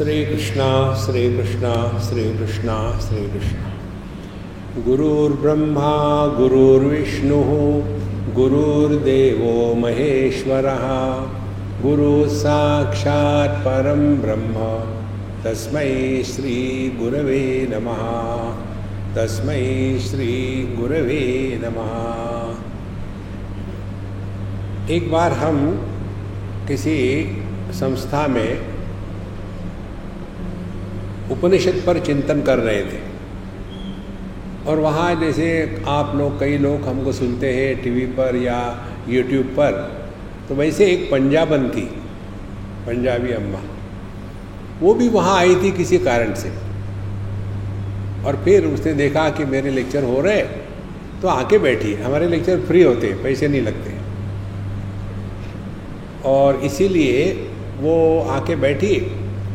श्री कृष्णा श्री कृष्णा श्री कृष्णा श्री कृष्णा गुरुर्ब्रह्मा, गुरुर्विष्णु, गुरुर्देवो महेश्वरः। गुरु साक्षात् परम ब्रह्म। तस्मै श्री गुरवे नमः। तस्मै श्री गुरवे नमः। एक बार हम किसी संस्था में उपनिषद पर चिंतन कर रहे थे। और वहाँ जैसे आप लोग, कई लोग हमको सुनते हैं टीवी पर या यूट्यूब पर तो वैसे एक पंजाबन थी, पंजाबी अम्मा। वो भी वहाँ आई थी किसी कारण से। और फिर उसने देखा कि मेरे लेक्चर हो रहे तो आके बैठी। हमारे लेक्चर फ्री होते पैसे नहीं लगते। और इसीलिए वो आके बैठी।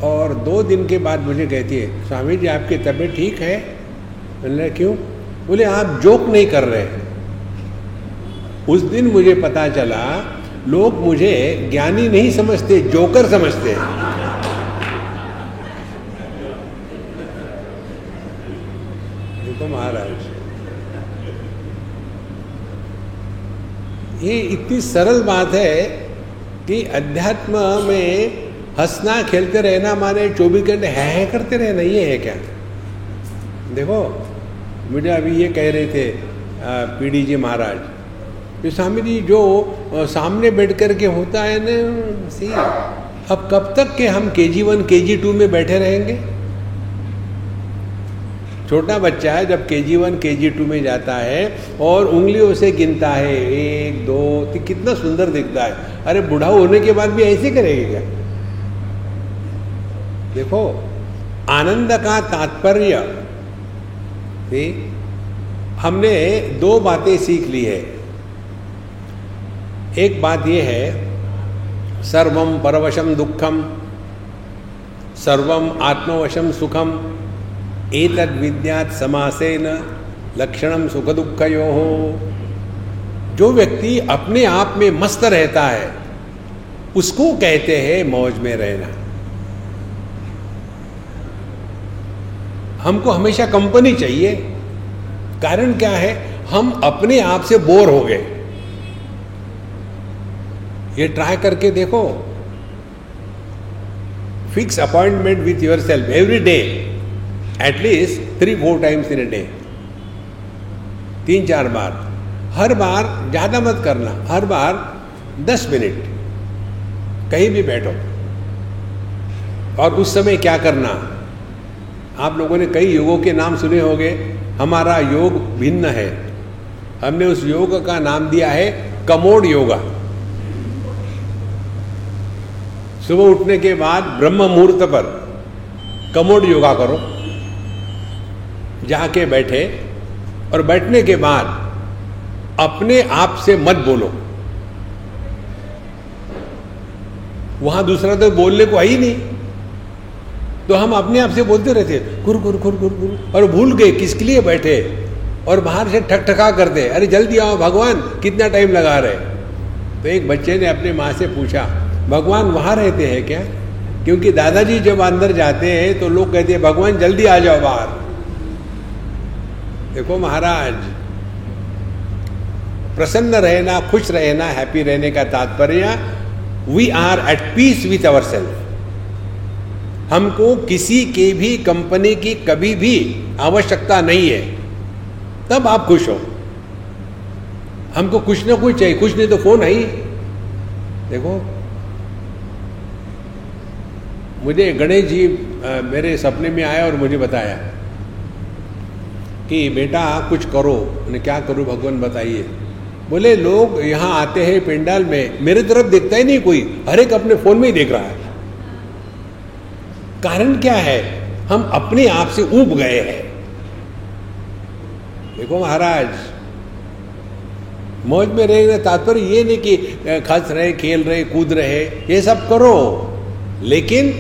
और दो दिन के बाद मुझे कहती है, स्वामी जी, आपकी तबीयत ठीक है? मैंने क्यों? बोले, आप जोक नहीं कर रहे उस दिन मुझे पता चला, लोग मुझे ज्ञानी नहीं समझते, जोकर समझते हैं। तो महाराज। ये इतनी सरल बात है कि अध्यात्म में हंसना खेलते रहना माने चौबीस घंटे है, है करते रहना ये है क्या? देखो मुझे अभी ये कह रहे थे पीडी जी महाराज। स्वामी जी जो सामने बैठ कर के होता है ना सी अब कब तक के हम के जी वन के जी टू में बैठे रहेंगे? छोटा बच्चा है जब के जी वन के जी टू में जाता है और उंगलियों से गिनता है एक दो तीन कितना सुंदर दिखता है। अरे बूढ़ा होने के बाद भी ऐसे करेगा क्या? देखो, आनंद का तात्पर्य हमने दो बातें सीख ली है। एक बात यह है सर्वम परवशम दुखम सर्वम आत्मवशम सुखम एक एतद विद्यात समासेन लक्षणम सुख दुख यो हो जो व्यक्ति अपने आप में मस्त रहता है, उसको कहते हैं मौज में रहना। हमको हमेशा कंपनी चाहिए। कारण क्या है? हम अपने आप से बोर हो गए। ये ट्राई करके देखो। Fix appointment with yourself every day at least three four times in a day तीन, चार बार। हर बार ज़्यादा मत करना। हर बार दस मिनट। कहीं भी बैठो। और उस समय क्या करना? आप लोगों ने कई योगों के नाम सुने होंगे। हमारा योग भिन्न है। हमने उस योग का नाम दिया है कमोड योगा। सुबह उठने के बाद ब्रह्म मुहूर्त पर कमोड योगा करो। जाके बैठे और बैठने के बाद अपने आप से मत बोलो। वहाँ दूसरा तो बोलने को है ही नहीं। तो हम अपने आप से बोलते रहते कुर कुर गुरु गुरु गुरु और भूल गए किसके लिए बैठे, और बाहर से ठक ठका दे, अरे जल्दी आओ, भगवान, कितना टाइम लगा रहे। तो एक बच्चे ने अपने माँ से पूछा, भगवान, वहाँ रहते हैं क्या? क्योंकि दादाजी जब अंदर जाते हैं तो लोग कहते हैं, भगवान, जल्दी आ जाओ बाहर। देखो महाराज, प्रसन्न रहना, खुश रहना हैप्पी रहने का तात्पर्य we are at peace with ourself हमको किसी के भी कंपनी की कभी भी आवश्यकता नहीं है। तब आप खुश हो। हमको कुछ ना कुछ चाहिए, कुछ नहीं तो फ़ोन ही देखो, मुझे गणेश जी मेरे सपने में आया और मुझे बताया कि, बेटा, कुछ करो। मैंने क्या करूँ? भगवान बताइए। बोले, लोग यहाँ आते हैं पेंडाल में, मेरे तरफ़ देखता ही नहीं कोई। हर एक अपने फ़ोन में ही देख रहा है। कारण क्या है? हम अपने आप से ऊब गए हैं। देखो महाराज, मौज में रहे तात्पर्य ये नहीं कि खस रहे, खेल रहे, कूद रहे, ये सब करो। लेकिन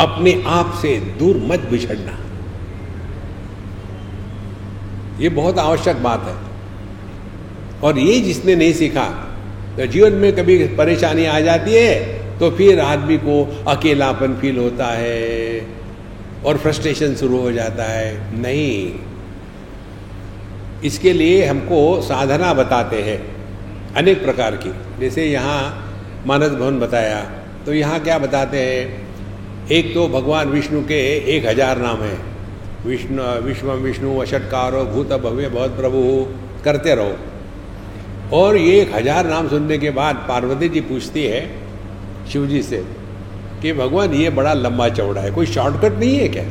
अपने आप से दूर मत बिछड़ना। ये बहुत आवश्यक बात है। और ये जिसने नहीं सीखा तो जीवन में कभी परेशानी आ जाती है तो फिर आदमी को अकेलापन फील होता है और फ्रस्ट्रेशन शुरू हो जाता है। नहीं। इसके लिए हमको साधना बताते हैं अनेक प्रकार की। जैसे यहाँ मानस भवन बताया तो यहाँ क्या बताते हैं? एक तो भगवान विष्णु के एक हज़ार नाम है। विष्णु, विश्व, विष्णु, अषटकारो, भूत, भव्य बहुत प्रभु, करते रहो। और ये एक हज़ार नाम सुनने के बाद पार्वती जी पूछती है शिव जी से कि भगवान, ये बड़ा लंबा चौड़ा है, कोई शॉर्टकट नहीं है क्या?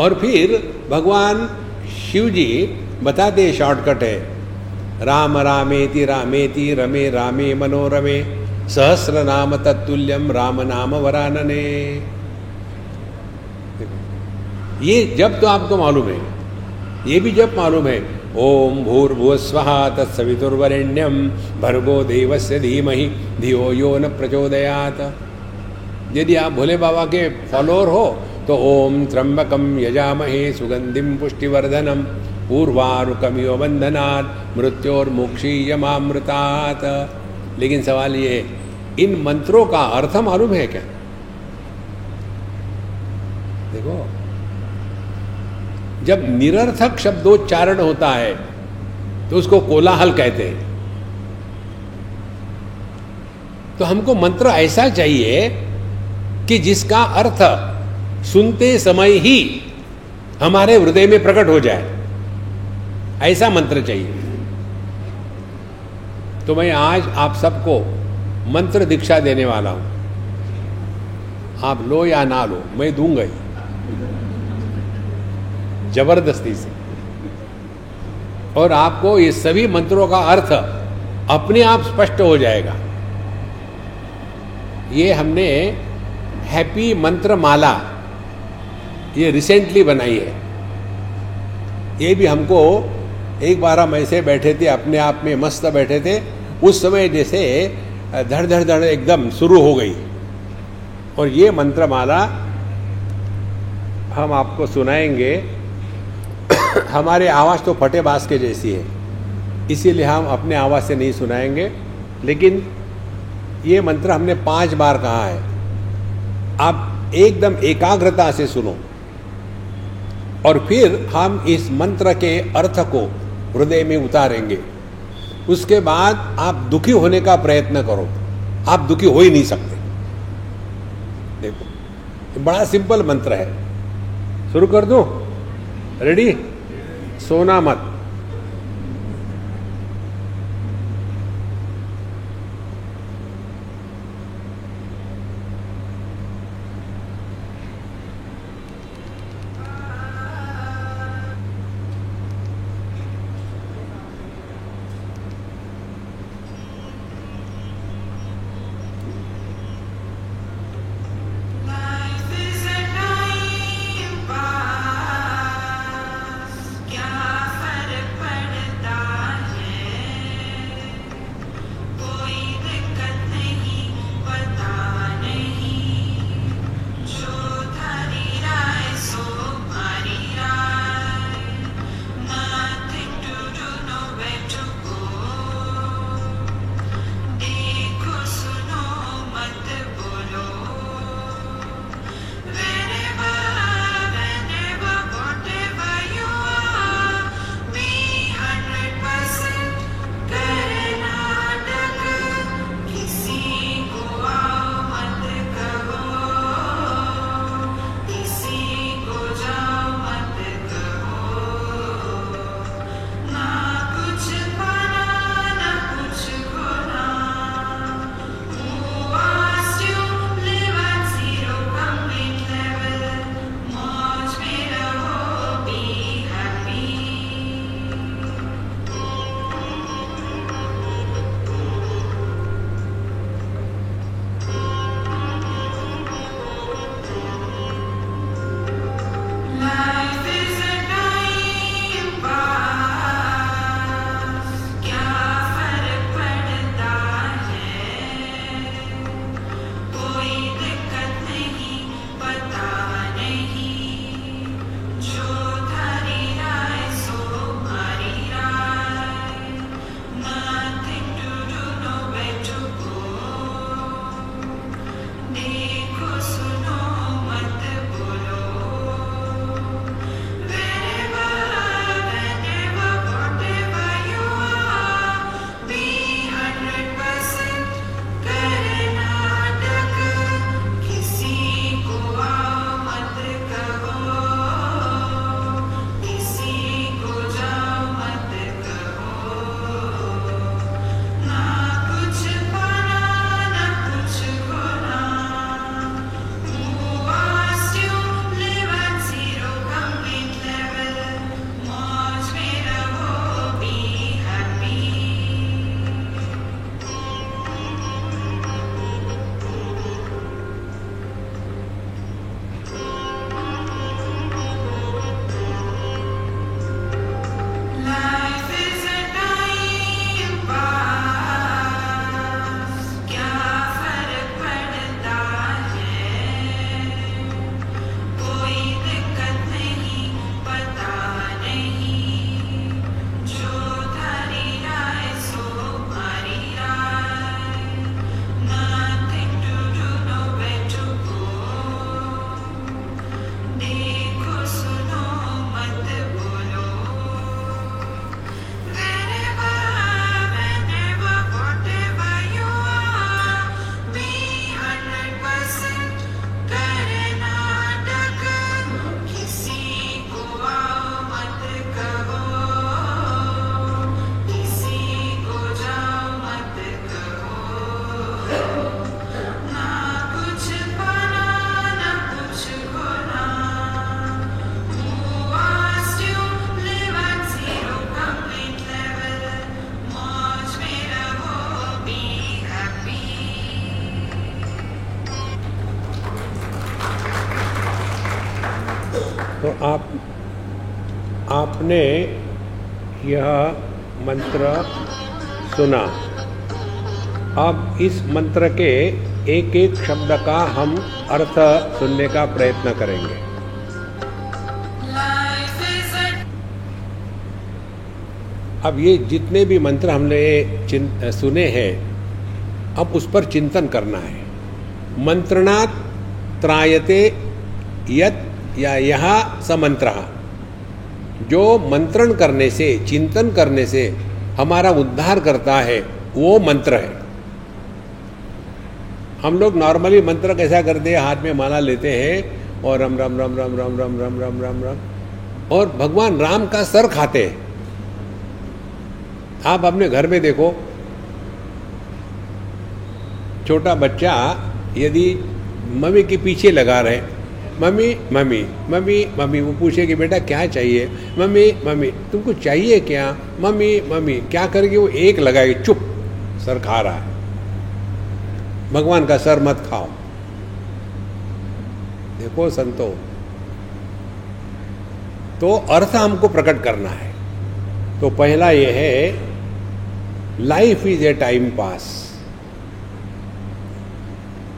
और फिर भगवान शिव जी बताते शॉर्टकट है। राम रामेति रामेति रमे, रामे मनोरमे, सहस्र नाम तत्तुल्यम राम नाम वरानने। ये जब तो आपको मालूम है, ये भी जब मालूम है ओम भूर्भुव स्व तत्सवितुर्वरेण्यम भर्गो देवस्य धीमहि, धियो यो न प्रचोदयात। यदि आप भोले बाबा के फॉलोअर हो तो ओम त्र्यंबकम यजामहे सुगंधिम पुष्टिवर्धनम पूर्वारुकमियो बंधनात् मृत्योर्मुक्षीयमामृतात। लेकिन सवाल ये, इन मंत्रों का अर्थ मालूम है क्या देखो जब निरर्थक शब्दोच्चारण होता है तो उसको कोलाहल कहते हैं। तो हमको मंत्र ऐसा चाहिए कि जिसका अर्थ सुनते समय ही हमारे हृदय में प्रकट हो जाए। ऐसा मंत्र चाहिए। तो मैं आज आप सबको मंत्र दीक्षा देने वाला हूँ। आप लो या ना लो, मैं दूँगा ही। ज़बरदस्ती से। और आपको ये सभी मंत्रों का अर्थ अपने आप स्पष्ट हो जाएगा। ये हमने हैप्पी मंत्र माला ये रिसेंटली बनाई है। ये भी हमको एक बार हम ऐसे बैठे थे, अपने आप में मस्त बैठे थे, उस समय जैसे धड़ धड़ धड़ एकदम शुरू हो गई। और ये मंत्रमाला हम आपको सुनाएँगे। हमारे आवाज़ तो फटे बास के जैसी है। इसीलिए हम अपने आवाज़ से नहीं सुनाएँगे। लेकिन ये मंत्र हमने पाँच बार कहा है। आप एकदम एकाग्रता से सुनो। और फिर हम इस मंत्र के अर्थ को हृदय में उतारेंगे। उसके बाद आप दुखी होने का प्रयत्न करो। आप दुखी हो ही नहीं सकते। देखो बड़ा सिंपल मंत्र है। शुरू कर दो? रेडी सोना मत। यह मंत्र सुना। अब इस मंत्र के एक एक शब्द का हम अर्थ सुनने का प्रयत्न करेंगे। अब ये जितने भी मंत्र हमने सुने हैं, अब उस पर चिंतन करना है। मंत्रणात् त्रायते यत या यह समंत्र जो मंत्रण करने से चिंतन करने से हमारा उद्धार करता है वो मंत्र है हम लोग नॉर्मली मंत्र कैसा करते हैं हाथ में माला लेते हैं और रम रम रम रम रम रम रम रम रम रम और भगवान राम का सर खाते हैं आप अपने घर में देखो छोटा बच्चा यदि मम्मी के पीछे लगा रहे मम्मी मम्मी मम्मी मम्मी, वो पूछे कि बेटा क्या चाहिए? मम्मी मम्मी, तुमको चाहिए क्या? मम्मी मम्मी, क्या करके वो एक लगाएगी चुप, सर खा रहा है। भगवान का सर मत खाओ। देखो संतो तो अर्थ हमको प्रकट करना है। तो पहला यह है life is a time pass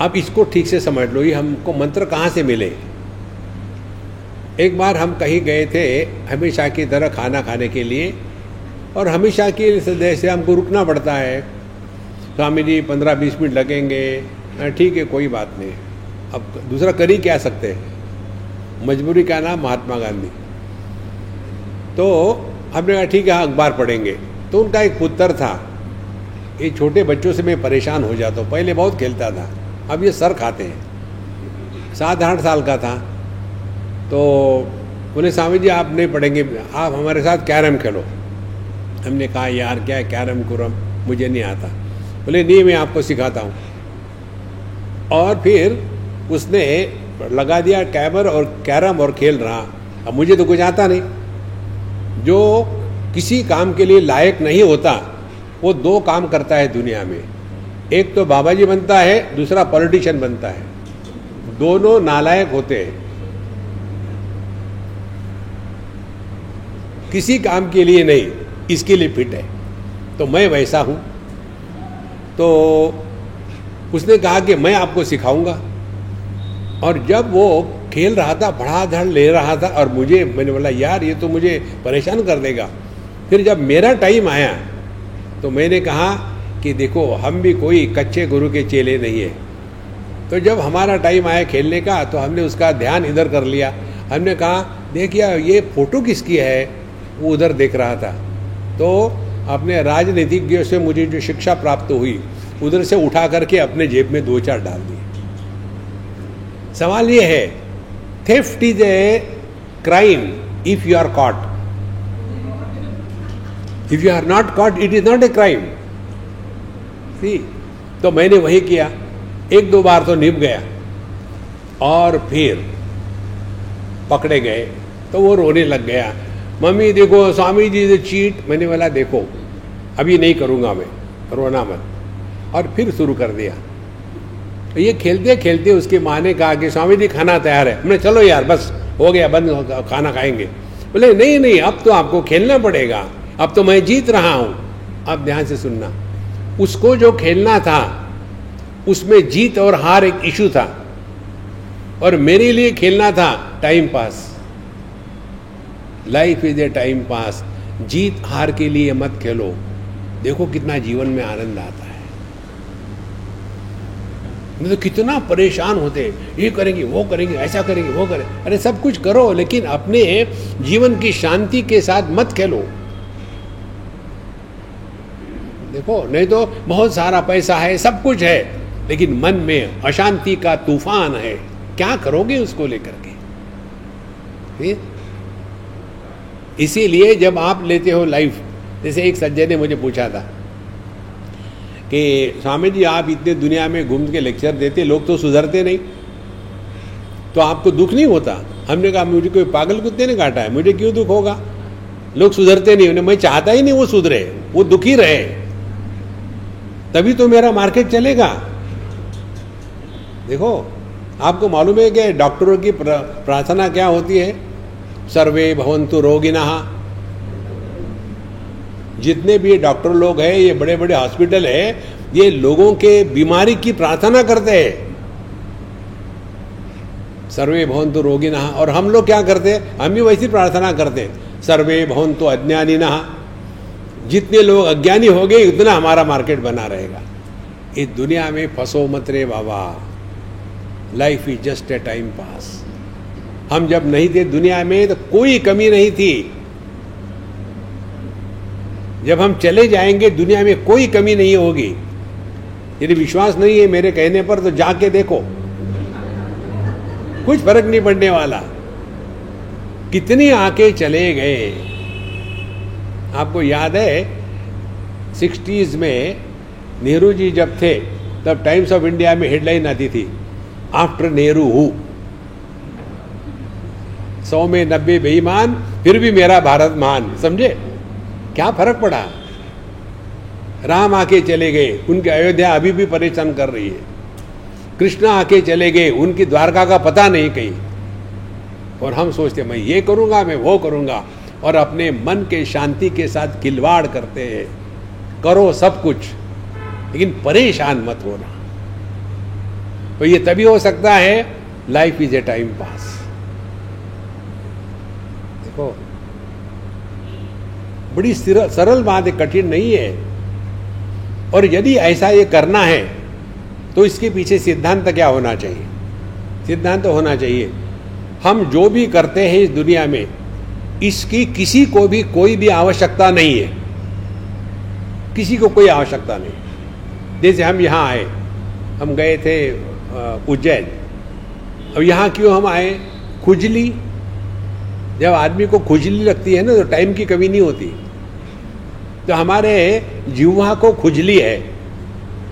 अब इसको ठीक से समझ लो, ये हमको मंत्र कहाँ से मिले? एक बार हम कहीं गए थे हमेशा की तरह खाना खाने के लिए, और हमेशा की जैसे हमको रुकना पड़ता है। स्वामी जी, पंद्रह बीस मिनट लगेंगे। ठीक है, कोई बात नहीं। अब दूसरा कर ही क्या सकते हैं? मजबूरी का नाम महात्मा गांधी। तो हमने कहा, ठीक है हाँ अखबार पढ़ेंगे। तो उनका एक पुत्र था। ये छोटे बच्चों से मैं परेशान हो जाता हूँ। पहले बहुत खेलता था, अब ये सर खाते हैं। सात आठ साल का था। तो बोले, स्वामी जी, आप नहीं पढ़ेंगे, आप हमारे साथ कैरम खेलो। हमने कहा, यार, क्या कैरम कुरम? मुझे नहीं आता। बोले, नहीं, मैं आपको सिखाता हूँ। और फिर उसने लगा दिया कैमर और कैरम और खेल रहा। अब मुझे तो कुछ आता नहीं। जो किसी काम के लिए लायक नहीं होता, वो दो काम करता है दुनिया में। एक तो बाबा जी बनता है, दूसरा पॉलिटिशियन बनता है। दोनों नालायक होते हैं। किसी काम के लिए नहीं, इसके लिए फिट है। तो मैं वैसा हूँ। तो उसने कहा कि मैं आपको सिखाऊँगा। और जब वो खेल रहा था बड़ा धड़ ले रहा था और मुझे, मैंने बोला, यार, ये तो मुझे परेशान कर देगा। फिर जब मेरा टाइम आया तो मैंने कहा कि देखो, हम भी कोई कच्चे गुरु के चेले नहीं है। तो जब हमारा टाइम आया खेलने का तो हमने उसका ध्यान इधर कर लिया। हमने कहा, देखिए, ये फ़ोटो किसकी है? वो उधर देख रहा था। तो अपने राजनीतिज्ञों से मुझे जो शिक्षा प्राप्त हुई, उधर से उठा करके अपने जेब में दो चार डाल दिए। सवाल ये है theft is a crime if you are caught if you are not caught it is not a crime see तो मैंने वही किया। एक दो बार तो निभ गया। और फिर पकड़े गए। तो वो रोने लग गया। मम्मी, देखो, स्वामी जी से चीट मैंने बोला, देखो अभी नहीं करूँगा मैं, रोना मत। और फिर शुरू कर दिया। ये खेलते खेलते उसके माँ ने कहा कि, स्वामी जी, खाना तैयार है। हमने, चलो यार, बस, हो गया, बंद, खाना खाएँगे। बोले, नहीं नहीं, अब तो आपको खेलना पड़ेगा। अब तो मैं जीत रहा हूँ। अब ध्यान से सुनना। उसको जो खेलना था, उसमें जीत और हार एक इशू था। और मेरे लिए खेलना था time pass life is a time pass जीत हार के लिए मत खेलो। देखो कितना जीवन में आनंद आता है। तो कितना परेशान होते ये करेंगे, वो करेंगे, ऐसा करेंगे, वो करेंगे अरे सब कुछ करो, लेकिन अपने जीवन की शांति के साथ मत खेलो। देखो, नहीं तो बहुत सारा पैसा है, सब कुछ है, लेकिन मन में अशांति का तूफ़ान है। क्या करोगे उसको लेकर के? इसीलिए जब आप लेते हो लाइफ जैसे एक सज्जन ने मुझे पूछा था कि स्वामी जी आप इतने दुनिया में घूम के लेक्चर देते, लोग तो सुधरते नहीं। तो आपको दुख नहीं होता? हमने कहा, मुझे कोई पागल कुत्ते ने काटा है, मुझे क्यों दुख होगा? लोग सुधरते नहीं, उन्हें मैं चाहता ही नहीं वो सुधरे, वो दुखी रहे। तभी तो मेरा मार्केट चलेगा। देखो, आपको मालूम है कि डॉक्टरों की प्रार्थना क्या होती है? सर्वे भवंतु रोगिना। जितने भी डॉक्टर लोग हैं, ये बड़े बड़े हॉस्पिटल है, ये लोगों के बीमारी की प्रार्थना करते हैं। सर्वे भवंतु रोगिना, और हम लोग क्या करते हैं? हम भी वैसी प्रार्थना करते हैं। सर्वे भवंतु अज्ञानी जितने लोग अज्ञानी हो गए, उतना हमारा मार्केट बना रहेगा। इस दुनिया में फंसो मत रे बाबा। Life is just a time pass हम जब नहीं थे दुनिया में तो कोई कमी नहीं थी। जब हम चले जाएँगे, दुनिया में कोई कमी नहीं होगी। यदि विश्वास नहीं है मेरे कहने पर तो जाके देखो। कुछ फ़र्क नहीं पड़ने वाला। कितनी आके चले गए। आपको याद है, सिक्सटीज में नेहरू जी जब थे, तब टाइम्स ऑफ़ इंडिया में हेडलाइन आती थी, आफ्टर नेहरू हु? सौ में नब्बे बेईमान, फिर भी मेरा भारत महान, समझे? क्या फ़र्क पड़ा? राम आके चले गए, उनकी अयोध्या अभी भी परेशान कर रही है। कृष्णा आके चले गए, उनकी द्वारका का पता नहीं कहीं। और हम सोचते, मैं ये करूँगा, मैं वो करूँगा, और अपने मन के शांति के साथ खिलवाड़ करते हैं। करो सब कुछ, लेकिन परेशान मत होना। तो ये तभी हो सकता है life is a time pass देखो बड़ी सरल बात है, कठिन नहीं है। और यदि ऐसा ये करना है तो इसके पीछे सिद्धांत क्या होना चाहिए? सिद्धांत होना चाहिए। हम जो भी करते हैं इस दुनिया में, इसकी किसी को भी कोई भी आवश्यकता नहीं है। किसी को कोई आवश्यकता नहीं। जैसे हम यहाँ आए, हम गए थे उज्जैन। अब यहाँ क्यों हम आए? खुजली जब आदमी को खुजली लगती है ना तो टाइम की कमी नहीं होती। तो हमारे जीवा को खुजली है।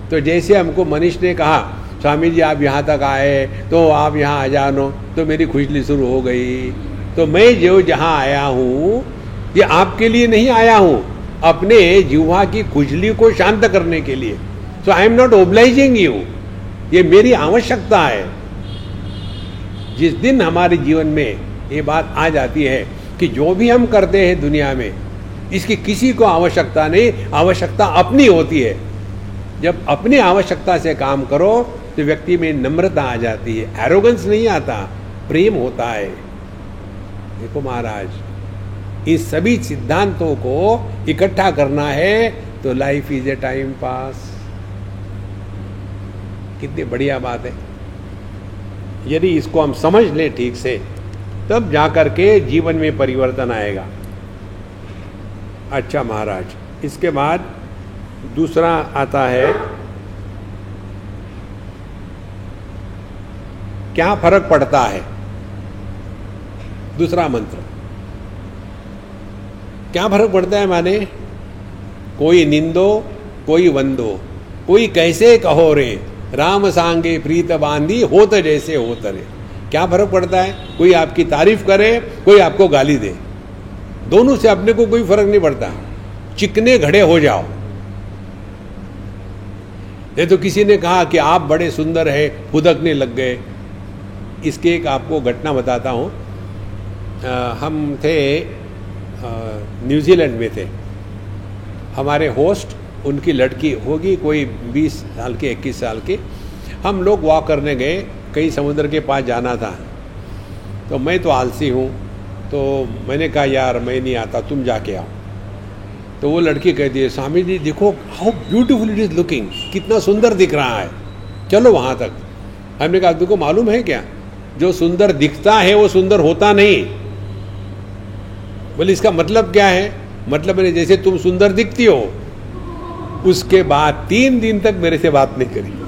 तो जैसे हमको मनीष ने कहा, स्वामी जी, आप यहाँ तक आए तो आप यहाँ आ जानो तो मेरी खुजली शुरू हो गई। तो मैं जो जहाँ आया हूँ, ये आपके लिए नहीं आया हूँ, अपने जीवा की खुजली को शांत करने के लिए। So I am not obliging you ये मेरी आवश्यकता है। जिस दिन हमारे जीवन में ये बात आ जाती है कि जो भी हम करते हैं दुनिया में, इसकी किसी को आवश्यकता नहीं, आवश्यकता अपनी होती है। जब अपनी आवश्यकता से काम करो तो व्यक्ति में नम्रता आ जाती है एरोगेंस नहीं आता, प्रेम होता है। देखो महाराज, इन सभी सिद्धांतों को इकट्ठा करना है तो life is a time pass कितनी बढ़िया बात है। यदि इसको हम समझ लें ठीक से तब जाकर के जीवन में परिवर्तन आएगा। अच्छा महाराज, इसके बाद दूसरा आता है, क्या फ़र्क पड़ता है? दूसरा मंत्र। क्या फ़र्क पड़ता है माने? कोई निंदो, कोई वंदो, कोई कैसे कहो रे, राम सांगे प्रीत बांधी होत जैसे होत रे। क्या फ़र्क पड़ता है? कोई आपकी तारीफ़ करे, कोई आपको गाली दे। दोनों से अपने को कोई फ़र्क नहीं पड़ता। चिकने घड़े हो जाओ। ये तो किसी ने कहा कि आप बड़े सुंदर है, फुदकने लग गए। इसके एक आपको घटना बताता हूँ। हम थे न्यूजीलैंड में थे। हमारे होस्ट, उनकी लड़की होगी कोई 20 साल की 21 साल की। हम लोग वॉक करने गए। कहीं समुद्र के पास जाना था। तो मैं तो आलसी हूँ। तो मैंने कहा, यार, मैं नहीं आता, तुम जाके आओ। तो वो लड़की कहती है स्वामी जी, देखो how beautiful it is looking कितना सुंदर दिख रहा है। चलो वहाँ तक। हमने कहा, तुमको मालूम है क्या? जो सुंदर दिखता है, वो सुंदर होता नहीं। बोले, इसका मतलब क्या है? मतलब मैंने, जैसे तुम सुंदर दिखती हो। उसके बाद तीन दिन तक मेरे से बात नहीं करी।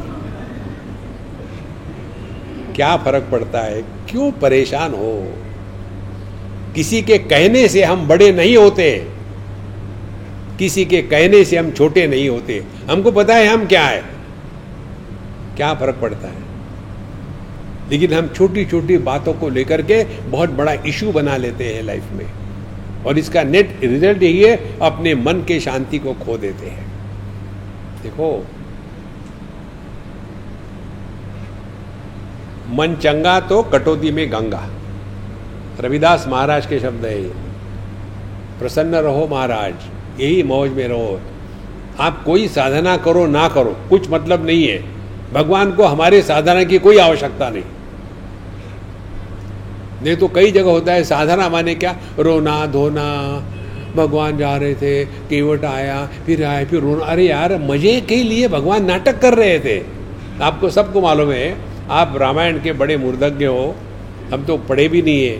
क्या फ़र्क पड़ता है? क्यों परेशान हो? किसी के कहने से हम बड़े नहीं होते। किसी के कहने से हम छोटे नहीं होते। हमको पता है हम क्या है। क्या फ़र्क पड़ता है? लेकिन हम छोटी छोटी बातों को लेकर के बहुत बड़ा इशू बना लेते हैं लाइफ में। और इसका नेट रिज़ल्ट यही है, अपने मन के शांति को खो देते हैं। देखो मन चंगा तो कटौती में गंगा। रविदास महाराज के शब्द है प्रसन्न रहो महाराज, यही मौज में रहो। आप कोई साधना करो, ना करो, कुछ मतलब नहीं है। भगवान को हमारे साधना की कोई आवश्यकता नहीं। नहीं तो कई जगह होता है, साधना माने क्या? रोना धोना, भगवान जा रहे थे, केवट आया, फिर आए फिर रोना। अरे यार, मज़े के लिए भगवान नाटक कर रहे थे। आपको सबको मालूम है आप रामायण के बड़े मूर्धज्ञ हो, हम तो पढ़े भी नहीं है।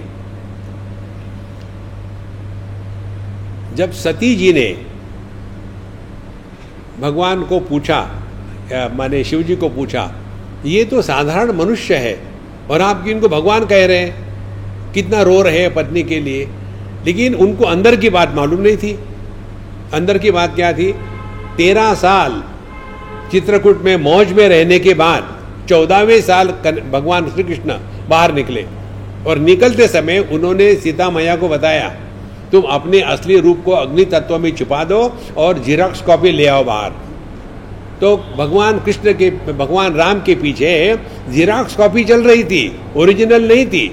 जब सती जी ने भगवान को पूछा माने शिव जी को पूछा, ये तो साधारण मनुष्य है, और आप इनको भगवान कह रहे हैं, कितना रो रहे हैं पत्नी के लिए। लेकिन उनको अंदर की बात मालूम नहीं थी। अंदर की बात क्या थी? तेरह साल चित्रकूट में मौज में रहने के बाद चौदहवें साल भगवान श्री कृष्ण बाहर निकले और निकलते समय उन्होंने सीता मैया को बताया, तुम अपने असली रूप को अग्नि तत्व में छुपा दो और जीरोक्स कॉपी ले आओ बाहर। तो भगवान कृष्ण के, भगवान राम के पीछे जीरोक्स कॉपी चल रही थी ओरिजिनल नहीं थी।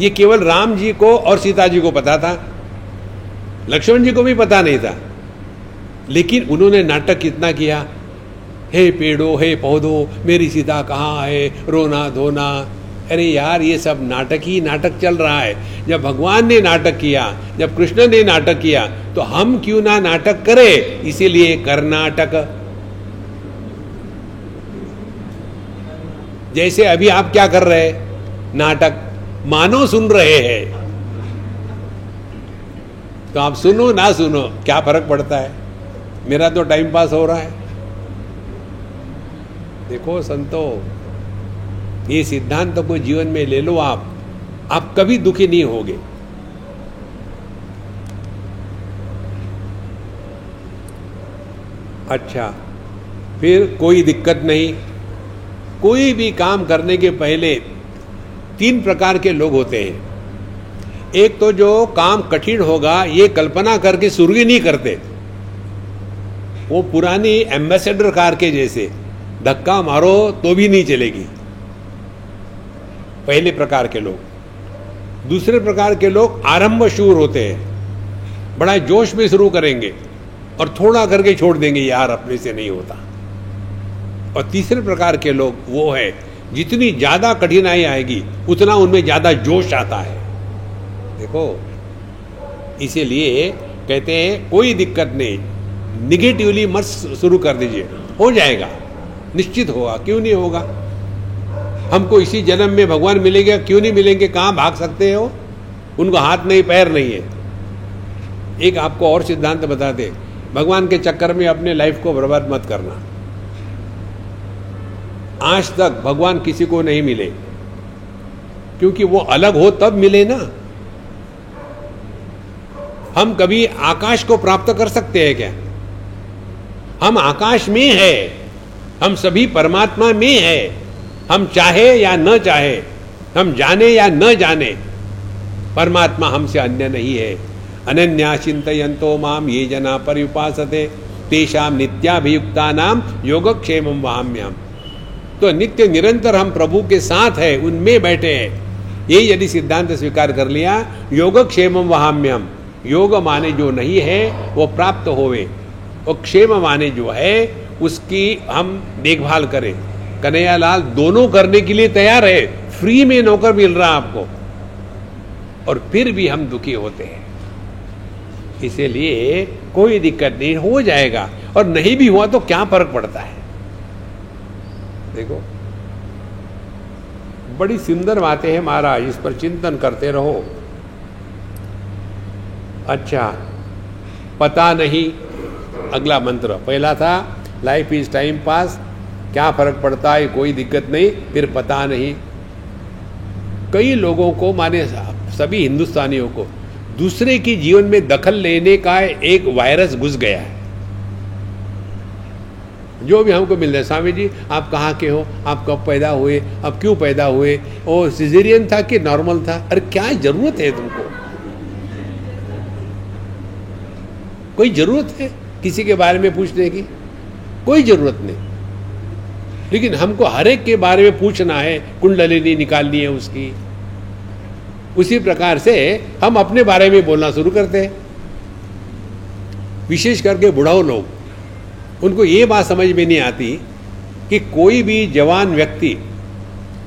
ये केवल राम जी को और सीता जी को पता था, लक्ष्मण जी को भी पता नहीं था। लेकिन उन्होंने नाटक कितना किया हे पेड़ो, हे पौधो, मेरी सीता कहाँ है? रोना धोना। अरे यार, ये सब नाटक ही नाटक चल रहा है। जब भगवान ने नाटक किया, जब कृष्ण ने नाटक किया तो हम क्यों ना नाटक करें? इसीलिए कर्नाटक। जैसे अभी आप क्या कर रहे नाटक। मानो सुन रहे हैं। तो आप सुनो, ना सुनो, क्या फ़र्क पड़ता है? मेरा तो टाइम पास हो रहा है। देखो संतो, ये सिद्धांत कोई जीवन में ले लो आप। आप कभी दुखी नहीं होगे। अच्छा फिर कोई दिक्कत नहीं। कोई भी काम करने के पहले तीन प्रकार के लोग होते हैं। एक तो जो काम कठिन होगा, ये कल्पना करके शुरू ही नहीं करते। वो पुरानी एम्बेसडर कार के जैसे। धक्का मारो तो भी नहीं चलेगी। पहले प्रकार के लोग। दूसरे प्रकार के लोग आरंभ शूर होते हैं। बड़ा जोश में शुरू करेंगे और थोड़ा करके छोड़ देंगे, यार अपने से नहीं होता। और तीसरे प्रकार के लोग वो है, जितनी ज़्यादा कठिनाई आएगी, उतना उनमें ज़्यादा जोश आता है। देखो, इसीलिए कहते हैं, कोई दिक्कत नहीं निगेटिवली मत शुरू कर दीजिए, हो जाएगा। निश्चित होगा, क्यों नहीं होगा? हमको इसी जन्म में भगवान मिलेंगे, क्यों नहीं मिलेंगे? कहाँ भाग सकते हो उनको हाथ नहीं, पैर नहीं है। एक आपको और सिद्धांत बता दे, भगवान के चक्कर में अपने लाइफ को बर्बाद मत करना। आज तक भगवान किसी को नहीं मिले। क्योंकि वो अलग हो, तब मिले ना। हम कभी आकाश को प्राप्त कर सकते हैं क्या? हम आकाश में है। हम सभी परमात्मा में है। हम चाहे या न चाहे, हम जाने या न जाने, परमात्मा हमसे अन्य नहीं है। अनन्या चिंतयंतो माम ये जना पर उपासते तेषाम नित्याभियुक्ता नाम योगक्षेम वहाम्यम तो नित्य निरंतर हम प्रभु के साथ है, उनमें बैठे हैं। ये यदि सिद्धांत स्वीकार कर लिया, योगक्षेम वहाम्यम योग माने जो नहीं है, वो प्राप्त होवे। और क्षेम माने जो है उसकी हम देखभाल करें। कन्हैयालाल दोनों करने के लिए तैयार है। फ्री में नौकर मिल रहा आपको। और फिर भी हम दुखी होते हैं। इसीलिए कोई दिक्कत नहीं, हो जाएगा। और नहीं भी हुआ तो क्या फ़र्क पड़ता है? देखो, बड़ी सुंदर बातें हैं महाराज, इस पर चिंतन करते रहो। अच्छा पता नहीं, अगला मंत्र पहला था लाइफ इज़ टाइम पास क्या फ़र्क पड़ता है? कोई दिक्कत नहीं, फिर पता नहीं। कई लोगों को, माने सभी हिंदुस्तानियों को, दूसरे की जीवन में दखल लेने का एक वायरस घुस गया है। जो भी हमको मिल रहा है, स्वामी जी, आप कहाँ के हो? आप कब पैदा हुए? अब क्यों पैदा हुए? और सिजेरियन था कि नॉर्मल था? अरे, क्या ज़रूरत है तुमको? कोई ज़रूरत है? किसी के बारे में पूछने की? कोई ज़रूरत नहीं। लेकिन हमको हर एक के बारे में पूछना है, कुंडलिनी निकालनी है उसकी। उसी प्रकार से हम अपने बारे में बोलना शुरू करते हैं। विशेष करके बुढ़ाओ लोग, उनको ये बात समझ में नहीं आती कि कोई भी जवान व्यक्ति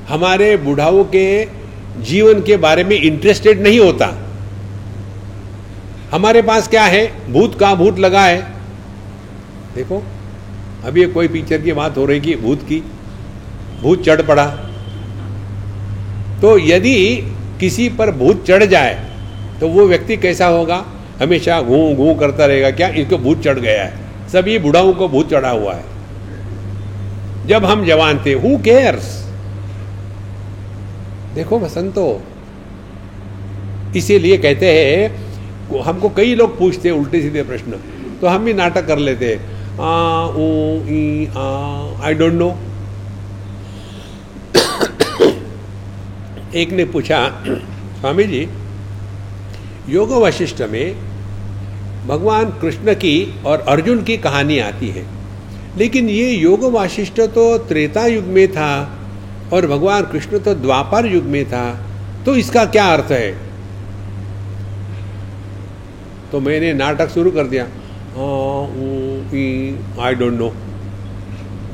हमारे बुढ़ाओं के जीवन के बारे में इंटरेस्टेड नहीं होता। हमारे पास क्या है? भूत का भूत लगा है। देखो अभी कोई पिक्चर की बात हो रही की भूत की? भूत चढ़ पड़ा। तो यदि किसी पर भूत चढ़ जाए तो वो व्यक्ति कैसा होगा? हमेशा घू घू करता रहेगा, क्या? इसको भूत चढ़ गया है। सभी बुढ़ाओं को भूत चढ़ा हुआ है। जब हम जवान थे हु केयर्स देखो बसंतो इसीलिए कहते हैं, हमको कई लोग पूछते उल्टे सीधे प्रश्न तो हम भी नाटक कर लेते हैं। ओ, ई आई डोंट नो एक ने पूछा, स्वामी जी, योग वशिष्ठ में भगवान कृष्ण की और अर्जुन की कहानी आती है। लेकिन ये योग वाशिष्ठ तो त्रेता युग में था और भगवान कृष्ण तो द्वापर युग में था। तो इसका क्या अर्थ है? तो मैंने नाटक शुरू कर दिया। I don't know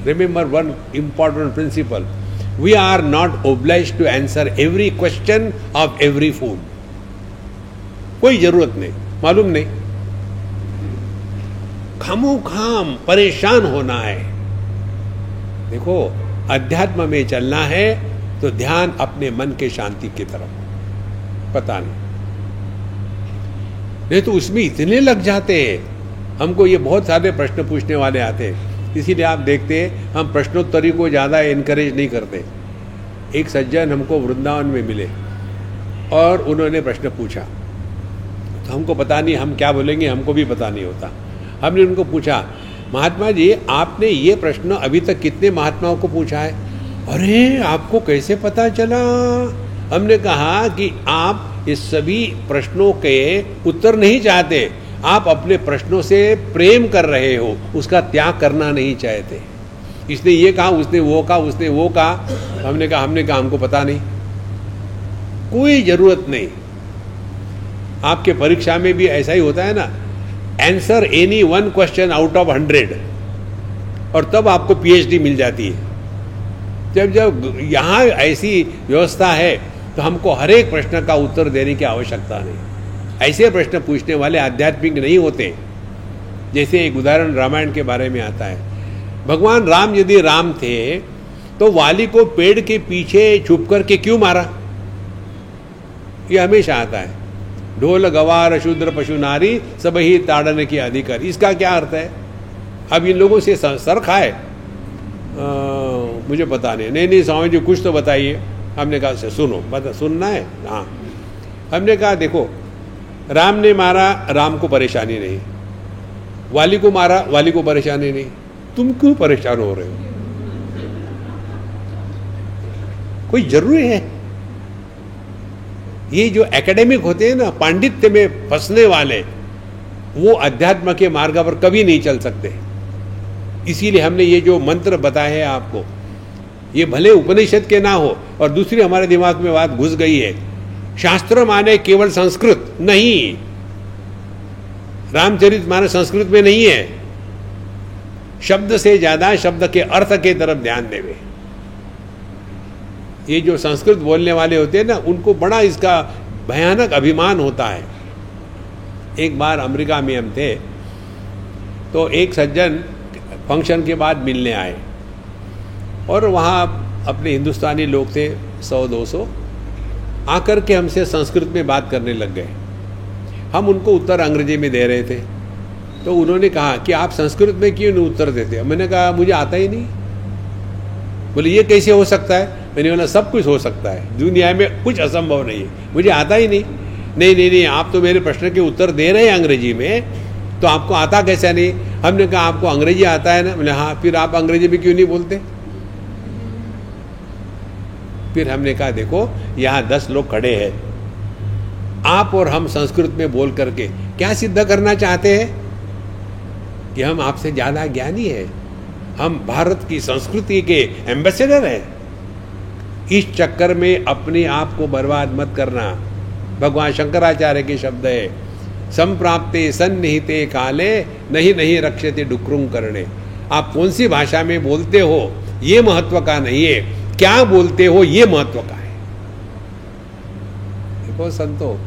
remember one important principle we are not oblige to answer every question of every food कोई ज़रूरत नहीं, मालूम नहीं। खामो खाम परेशान होना है। देखो, अध्यात्म में चलना है तो ध्यान अपने मन के शांति की तरफ़। पता नहीं। नहीं तो उसमें इतने लग जाते हैं। हमको ये बहुत सारे प्रश्न पूछने वाले आते हैं। इसीलिए आप देखते हैं, हम प्रश्नोत्तरी को ज़्यादा इनकरेज नहीं करते। एक सज्जन हमको वृंदावन में मिले और उन्होंने प्रश्न पूछा। तो हमको पता नहीं हम क्या बोलेंगे, हमको भी पता नहीं होता। हमने उनको पूछा, महात्मा जी, आपने ये प्रश्न अभी तक कितने महात्माओं को पूछा है? अरे, आपको कैसे पता चला? हमने कहा कि आप इस सभी प्रश्नों के उत्तर नहीं चाहते। आप अपने प्रश्नों से प्रेम कर रहे हो, उसका त्याग करना नहीं चाहते। इसने ये कहा, उसने वो कहा, उसने वो कहा, हमने कहा हमने कहा, हमको पता नहीं। कोई ज़रूरत नहीं। आपके परीक्षा में भी ऐसा ही होता है ना answer any one question out of hundred और तब आपको पीएचडी मिल जाती है। जब जब यहाँ ऐसी व्यवस्था है तो हमको हर एक प्रश्न का उत्तर देने की आवश्यकता नहीं। ऐसे प्रश्न पूछने वाले आध्यात्मिक नहीं होते, जैसे एक उदाहरण रामायण के बारे में आता है। भगवान राम यदि राम थे तो वाली को पेड़ के पीछे छुप करके क्यों मारा? ये हमेशा आता है। ढोल, गवार, शूद्र, पशु, नारी सब ही ताड़ने की अधिकार। इसका क्या अर्थ है? अब इन लोगों से सर खाए। मुझे पता नहीं। नहीं नहीं, स्वामी जी, कुछ तो बताइए। हमने कहा सुनो, बता, सुनना है? हाँ। हमने कहा, देखो राम ने मारा, राम को परेशानी नहीं। वाली को मारा, वाली को परेशानी नहीं। तुम क्यों परेशान हो रहे हो? कोई ज़रूरी है? ये जो एकेडमिक होते हैं ना, पांडित्य में फंसने वाले, वो अध्यात्म के मार्ग पर कभी नहीं चल सकते। इसीलिए हमने ये जो मंत्र बताए हैं आपको, ये भले उपनिषद के ना हो, और दूसरी हमारे दिमाग में बात घुस गई है शास्त्र माने केवल संस्कृत नहीं। रामचरित माने संस्कृत में नहीं है। शब्द से ज़्यादा शब्द के अर्थ के तरफ़ ध्यान देवे। ये जो संस्कृत बोलने वाले होते हैं ना, उनको बड़ा इसका भयानक अभिमान होता है। एक बार अमेरिका में हम थे तो एक सज्जन फ़ंक्शन के बाद मिलने आए। और वहाँ अपने हिंदुस्तानी लोग थे, सौ दो सौ। आकर के हमसे संस्कृत में बात करने लग गए। हम उनको उत्तर अंग्रेज़ी में दे रहे थे। तो उन्होंने कहा कि आप संस्कृत में क्यों नहीं उत्तर देते? मैंने कहा, मुझे आता ही नहीं। बोले, ये कैसे हो सकता है? मैंने बोला, सब कुछ हो सकता है। दुनिया में कुछ असंभव नहीं है। मुझे आता ही नहीं। नहीं नहीं नहीं, आप तो मेरे प्रश्न के उत्तर दे रहे हैं अंग्रेज़ी में तो आपको आता कैसा नहीं? हमने कहा, आपको अंग्रेज़ी आता है ना? बोले हाँ फिर आप अंग्रेज़ी में क्यों नहीं बोलते? फिर हमने कहा, देखो, यहाँ दस लोग खड़े हैं। आप और हम संस्कृत में बोल करके क्या सिद्ध करना चाहते हैं? कि हम आपसे ज़्यादा ज्ञानी है। हम भारत की संस्कृति के एम्बेसडर हैं। इस चक्कर में अपने आप को बर्बाद मत करना। भगवान शंकराचार्य के शब्द है, संप्राप्ते सन्निहिते काले, नहीं नहीं रक्षते डुक्रुंग करने आप कौन सी भाषा में बोलते हो? ये महत्व का नहीं है। क्या बोलते हो ये महत्व का है? देखो संतो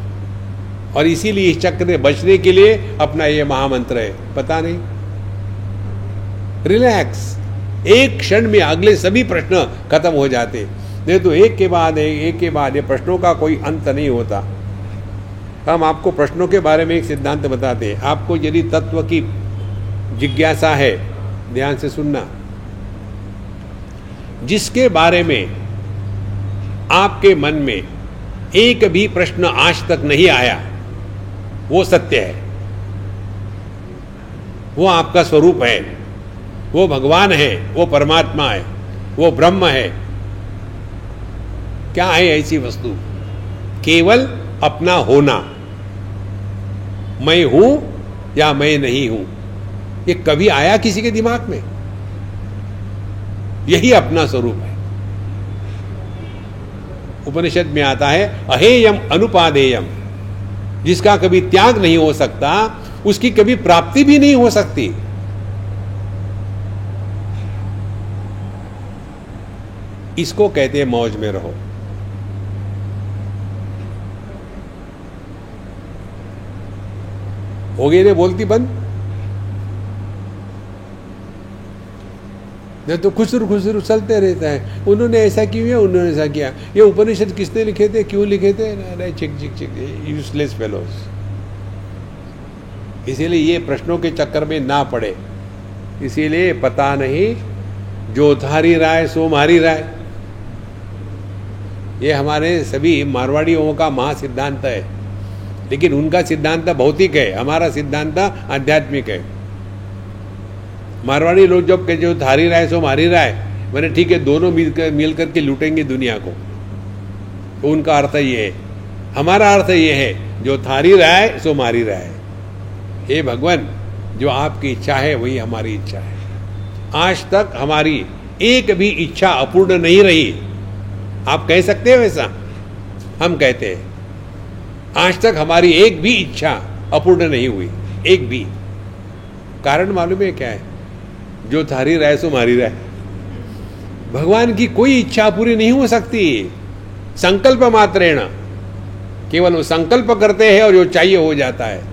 और इसीलिए इस चक्र से बचने के लिए अपना ये महामंत्र है पता नहीं? रिलैक्स एक क्षण में अगले सभी प्रश्न खत्म हो जाते। नहीं तो एक के बाद एक, एक के बाद ये प्रश्नों का कोई अंत नहीं होता। हम आपको प्रश्नों के बारे में एक सिद्धांत बताते हैं। आपको यदि तत्व की जिज्ञासा है ध्यान से सुनना। जिसके बारे में आपके मन में एक भी प्रश्न आज तक नहीं आया, वो सत्य है। वो आपका स्वरूप है। वो भगवान है, वो परमात्मा है, वो ब्रह्म है। क्या है ऐसी वस्तु? केवल अपना होना। मैं हूँ या मैं नहीं हूँ? ये कभी आया किसी के दिमाग में? यही अपना स्वरूप है। उपनिषद में आता है, अहेयम अनुपादेयम। जिसका कभी त्याग नहीं हो सकता, उसकी कभी प्राप्ति भी नहीं हो सकती। इसको कहते हैं मौज में रहो। हो गई ने बोलती बंद? नहीं तो खुसर खुसर चलते रहता है। उन्होंने ऐसा क्यों किया? उन्होंने ऐसा किया। ये उपनिषद किसने लिखे थे? क्यों लिखे थे? अरे चिक चिक चिक यूजलेस फेलोज इसीलिए ये प्रश्नों के चक्कर में ना पड़े। इसीलिए पता नहीं, जो धारी राय, सो मारी राय। ये हमारे सभी मारवाड़ियों का महा सिद्धांत है। लेकिन उनका सिद्धांत भौतिक है। हमारा सिद्धांत आध्यात्मिक है। मारवाड़ी लोग जब के जो धारी राय सो मारी राय मैंने, ठीक है, दोनों मिल कर, मिल करके लूटेंगे दुनिया को। तो उनका अर्थ ये है। हमारा अर्थ ये है, जो थारी राय सो मारी राय हे। भगवान, जो आपकी इच्छा है, वही हमारी इच्छा है। आज तक हमारी एक भी इच्छा अपूर्ण नहीं रही। आप कह सकते हैं वैसा हम कहते हैं, आज तक हमारी एक भी इच्छा अपूर्ण नहीं हुई। एक भी। कारण मालूम है क्या है? जो थारी राय सो मारी राय। भगवान की कोई इच्छा पूरी नहीं हो सकती। संकल्प मात्रेण। केवल वो संकल्प करते हैं और जो चाहिए हो जाता है।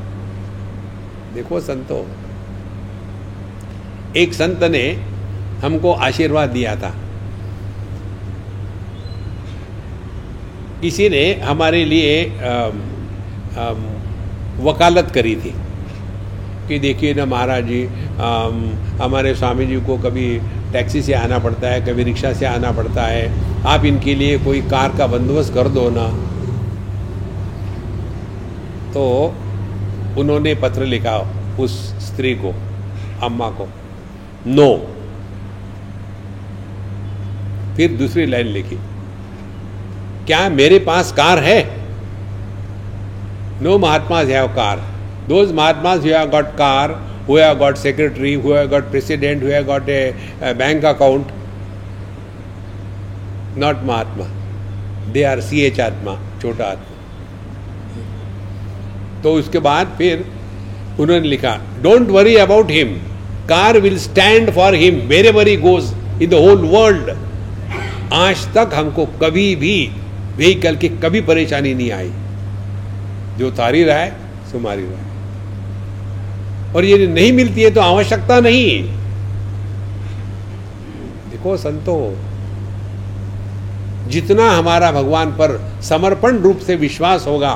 देखो संतो एक संत ने हमको आशीर्वाद दिया था। किसी ने हमारे लिए आ, आ, वकालत करी थी। कि देखिए ना महाराज जी हमारे स्वामी जी को कभी टैक्सी से आना पड़ता है कभी रिक्शा से आना पड़ता है। आप इनके लिए कोई कार का बंदोबस्त कर दो ना। तो उन्होंने पत्र लिखा उस स्त्री को अम्मा को। नो। फिर दूसरी लाइन लिखी। क्या मेरे पास कार है? No Mahatma have car. Those महात्मा have got car, who have got secretary, who have got president, who have got a, a bank account, not Mahatma. They are H आत्मा छोटा आत्मा तो उसके बाद फिर उन्होंने लिखा don't worry about him car will stand for him wherever he goes in the whole world आज तक हमको कभी भी व्हीकल की कभी परेशानी नहीं आई। जो तारी रहा है सुमारी रहा है और ये नहीं मिलती है तो आवश्यकता नहीं। देखो संतो, जितना हमारा भगवान पर समर्पण रूप से विश्वास होगा,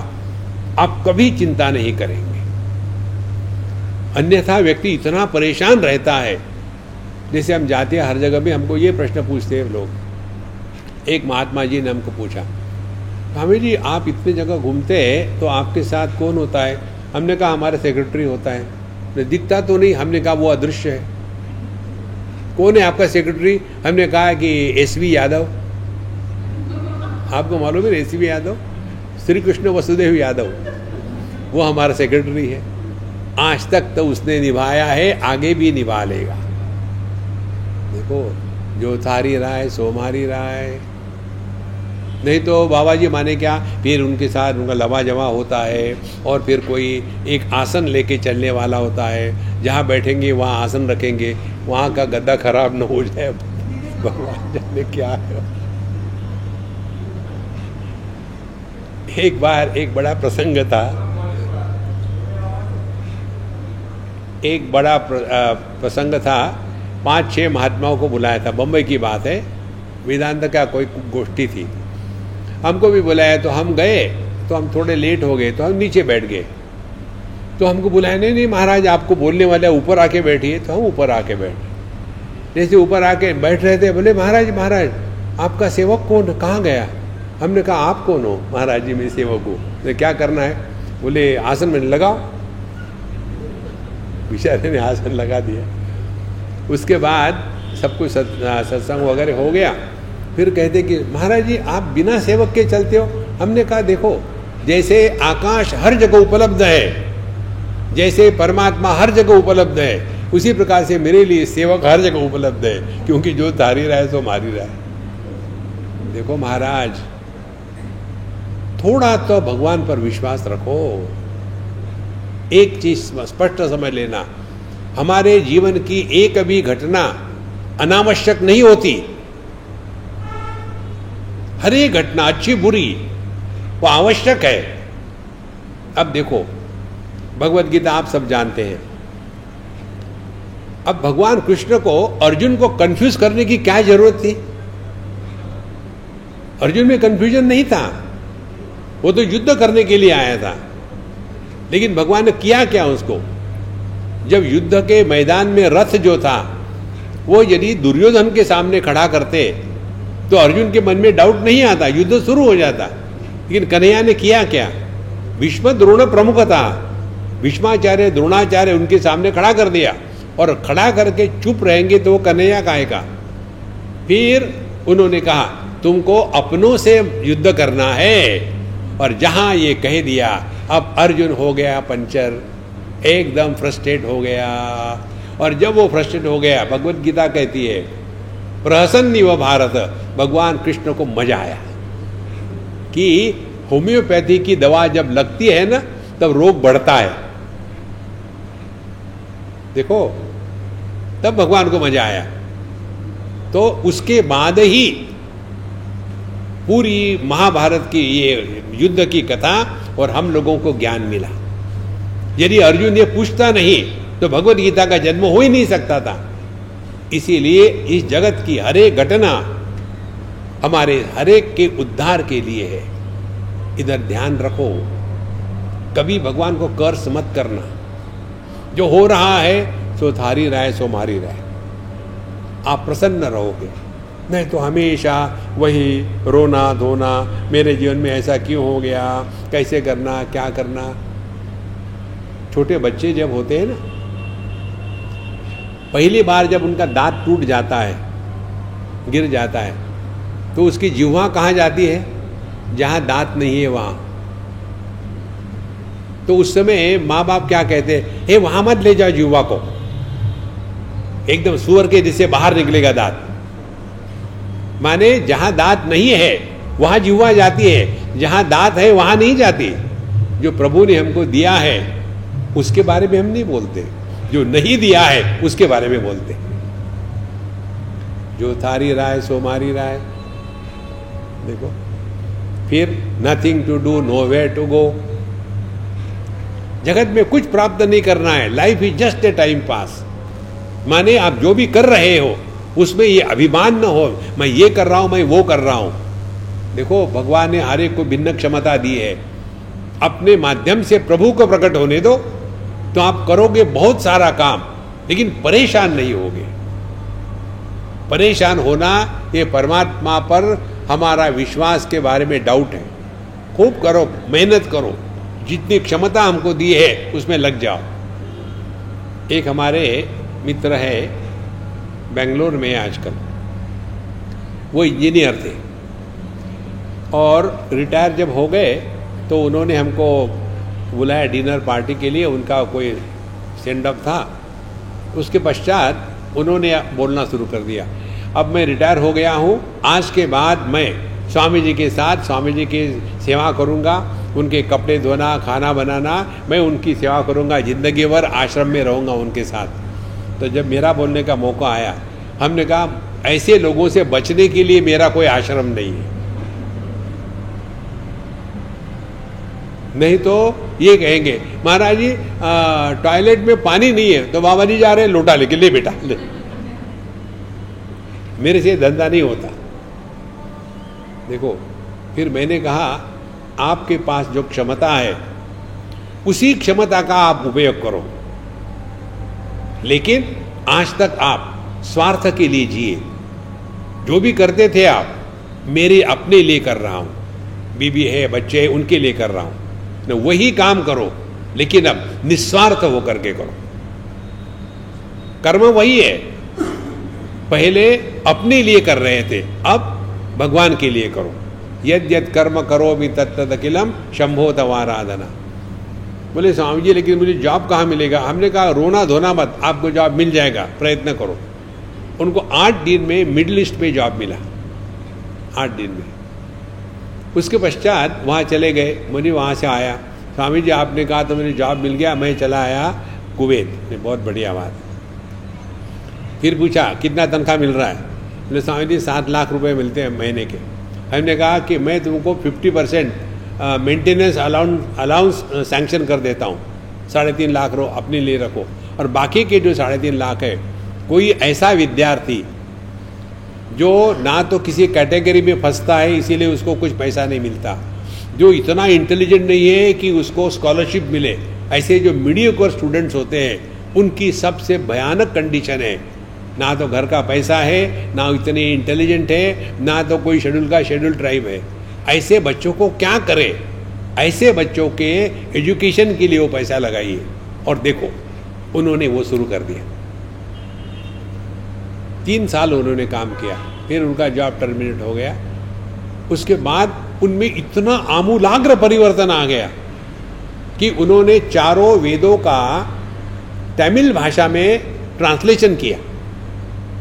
आप कभी चिंता नहीं करेंगे। अन्यथा व्यक्ति इतना परेशान रहता है। जैसे हम जाते हैं, हर जगह भी हमको ये प्रश्न पूछते हैं लोग। एक महात्मा जी ने हमको पूछा, स्वामी जी, आप इतने जगह घूमते हैं तो आपके साथ कौन होता है? हमने कहा, हमारे सेक्रेटरी होता है। दिखता तो नहीं, हमने कहा वो अदृश्य है। कौन है आपका सेक्रेटरी हमने कहा कि एस वी यादव। आपको मालूम है एस वी यादव? श्री कृष्ण वसुदेव यादव। वो हमारा सेक्रेटरी है। आज तक तो उसने निभाया है, आगे भी निभा लेगा। देखो, जो थारी राय, सोमारी राय नहीं तो बाबा जी माने क्या? फिर उनके साथ उनका लवा जमा होता है और फिर कोई एक आसन लेके चलने वाला होता है। जहाँ बैठेंगे, वहाँ आसन रखेंगे। वहाँ का गद्दा खराब न हो जाए। भगवान जाने क्या है। एक बार एक बड़ा प्रसंग था। एक बड़ा प्रसंग था। पाँच छह महात्माओं को बुलाया था। बम्बई की बात है। वेदांत का कोई गोष्ठी थी। हमको भी बुलाया तो हम गए तो हम थोड़े लेट हो गए तो हम नीचे बैठ गए। तो हमको बुलाया, नहीं नहीं, महाराज, आपको बोलने वाले ऊपर आके बैठिए। तो हम ऊपर आके बैठे जैसे ऊपर आके बैठ रहे थे, बोले, महाराज महाराज, आपका सेवक कौन कहाँ गया? हमने कहा, आप कौन हो? महाराज जी मेरे सेवक हो। तो क्या करना है? बोले, आसन में लगाओ। बेचारे ने आसन लगा दिया। उसके बाद सब कुछ सत्संग वगैरह हो गया। फिर कहते कि, महाराज जी, आप बिना सेवक के चलते हो। हमने कहा, देखो, जैसे आकाश हर जगह उपलब्ध है, जैसे परमात्मा हर जगह उपलब्ध है, उसी प्रकार से मेरे लिए सेवक हर जगह उपलब्ध है, क्योंकि जो धारी रहा है सो मारी रहा। है देखो महाराज, थोड़ा तो भगवान पर विश्वास रखो। एक चीज़ स्पष्ट समझ लेना, हमारे जीवन की एक भी घटना अनावश्यक नहीं होती। हर एक घटना अच्छी बुरी। वो आवश्यक है। अब देखो, भगवत गीता आप सब जानते हैं। अब भगवान कृष्ण को, अर्जुन को कंफ्यूज करने की क्या ज़रूरत थी? अर्जुन में कंफ्यूजन नहीं था। वो तो युद्ध करने के लिए आया था। लेकिन भगवान ने किया क्या उसको? जब युद्ध के मैदान में रथ जो था, वो यदि दुर्योधन के सामने खड़ा करते तो अर्जुन के मन में डाउट नहीं आता, युद्ध शुरू हो जाता। लेकिन कन्हैया ने किया क्या? विश्व द्रोण प्रमुख था। विष्माचार्य द्रोणाचार्य उनके सामने खड़ा कर दिया और खड़ा करके चुप रहेंगे तो वो कन्हैया का? फिर उन्होंने कहा, तुमको अपनों से युद्ध करना है। और जहाँ ये कह दिया, अब अर्जुन हो गया पंचर, एकदम फ्रस्ट्रेट हो गया। और जब वो फ्रस्ट्रेट हो गया, भगवत गीता कहती है प्रहसन्नी व भारत। भगवान कृष्ण को मज़ा आया। कि होम्योपैथी की दवा जब लगती है ना, तब रोग बढ़ता है। देखो, तब भगवान को मज़ा आया। तो उसके बाद ही पूरी महाभारत की ये युद्ध की कथा और हम लोगों को ज्ञान मिला। यदि अर्जुन ये पूछता नहीं तो भगवत गीता का जन्म हो ही नहीं सकता था। इसीलिए इस जगत की हरेक घटना हमारे हरेक के उद्धार के लिए है। इधर ध्यान रखो, कभी भगवान को कर्ज मत करना। जो हो रहा है, सो थारी राय, सो मारी राय। आप प्रसन्न रहोगे। नहीं तो हमेशा वही रोना धोना, मेरे जीवन में ऐसा क्यों हो गया, कैसे करना, क्या करना? छोटे बच्चे जब होते हैं ना पहली बार जब उनका दांत टूट जाता है, गिर जाता है तो उसकी जिह्वा कहाँ जाती है? जहाँ दांत नहीं है वहाँ। तो उस समय माँ बाप क्या कहते हैं? हे, वहाँ मत ले जाओ जिह्वा को। एकदम सुअर के जिससे बाहर निकलेगा दांत। माने जहाँ दांत नहीं है, वहाँ जिह्वा जाती है। जहाँ दांत है, वहाँ नहीं जाती। जो प्रभु ने हमको दिया है, उसके बारे में हम नहीं बोलते। जो नहीं दिया है, उसके बारे में बोलते जो थारी राय सो मारी राय, देखो, फिर nothing to do no way to go जगत में कुछ प्राप्त नहीं करना है life is just a time pass माने आप जो भी कर रहे हो, उसमें ये अभिमान न हो, मैं ये कर रहा हूँ, मैं वो कर रहा हूँ। देखो, भगवान ने हर एक को भिन्न क्षमता दी है। अपने माध्यम से प्रभु को प्रकट होने दो तो आप करोगे बहुत सारा काम, लेकिन परेशान नहीं होगे। परेशान होना ये परमात्मा पर हमारा विश्वास के बारे में डाउट है। खूब करो, मेहनत करो, जितनी क्षमता हमको दी है, उसमें लग जाओ। एक हमारे मित्र है, बेंगलोर में आजकल। वो इंजीनियर थे। और रिटायर जब हो गए तो उन्होंने हमको बुलाया डिनर पार्टी के लिए, उनका कोई सेंड अप था। उसके पश्चात उन्होंने बोलना शुरू कर दिया, अब मैं रिटायर हो गया हूँ, आज के बाद मैं स्वामी जी के साथ, स्वामी जी की सेवा करूँगा, उनके कपड़े धोना, खाना बनाना, मैं उनकी सेवा करूँगा, ज़िंदगी भर आश्रम में रहूँगा उनके साथ। तो जब मेरा बोलने का मौका आया, हमने कहा, ऐसे लोगों से बचने के लिए मेरा कोई आश्रम नहीं है। नहीं तो ये कहेंगे, महाराज जी टॉयलेट में पानी नहीं है तो बाबा जी जा रहे हैं लोटा लेके, ले बेटा, ले। मेरे से धंधा नहीं होता। देखो, फिर मैंने कहा, आपके पास जो क्षमता है, उसी क्षमता का आप उपयोग करो। लेकिन आज तक आप स्वार्थ के लिए जिए। जो भी करते थे आप, मेरे अपने लिए कर रहा हूँ। बीबी है, बच्चे हैं, उनके लिए कर रहा हूँ। वही काम करो, लेकिन अब निस्वार्थ होकर के करो। कर्म वही है। पहले अपने लिए कर रहे थे, अब भगवान के लिए करो। यद यद कर्म करो भी तत्त अखिलम शंभो तवाराधना बोले स्वामी जी लेकिन मुझे जॉब कहाँ मिलेगा? हमने कहा, रोना धोना मत, आपको जॉब मिल जाएगा, प्रयत्न करो। उनको आठ दिन में मिडिल ईस्ट में जॉब मिला। आठ दिन में। उसके पश्चात वहाँ चले गए। मुझे वहाँ से आया। स्वामी जी, आपने कहा तो मुझे जॉब मिल गया। मैं चला आया कुवैत। बहुत बढ़िया बात। फिर पूछा, कितना तनख्वाह मिल रहा है? बोले, स्वामी जी, सात लाख रुपए मिलते हैं महीने के। हमने कहा कि मैं तुमको fifty percent maintenance allowance allowance sanction कर देता हूँ। साढ़े तीन लाख रो अपने लिए रखो। और बाकी के जो साढ़े तीन लाख है, कोई ऐसा विद्यार्थी जो ना तो किसी कैटेगरी में फंसता है, इसीलिए उसको कुछ पैसा नहीं मिलता। जो इतना इंटेलिजेंट नहीं है कि उसको स्कॉलरशिप मिले, ऐसे जो मीडियोकर स्टूडेंट्स होते हैं, उनकी सबसे भयानक कंडीशन है। ना तो घर का पैसा है, ना इतने इंटेलिजेंट है, ना तो कोई शेड्यूल का शेड्यूल ट्राइब है। ऐसे बच्चों को क्या करे? ऐसे बच्चों के एजुकेशन के लिए वो पैसा लगाइए। और देखो, उन्होंने वो शुरू कर दिया। तीन साल उन्होंने काम किया, फिर उनका जॉब टर्मिनेट हो गया। उसके बाद उनमें इतना आमूलाग्र परिवर्तन आ गया कि उन्होंने चारों वेदों का तमिल भाषा में ट्रांसलेशन किया,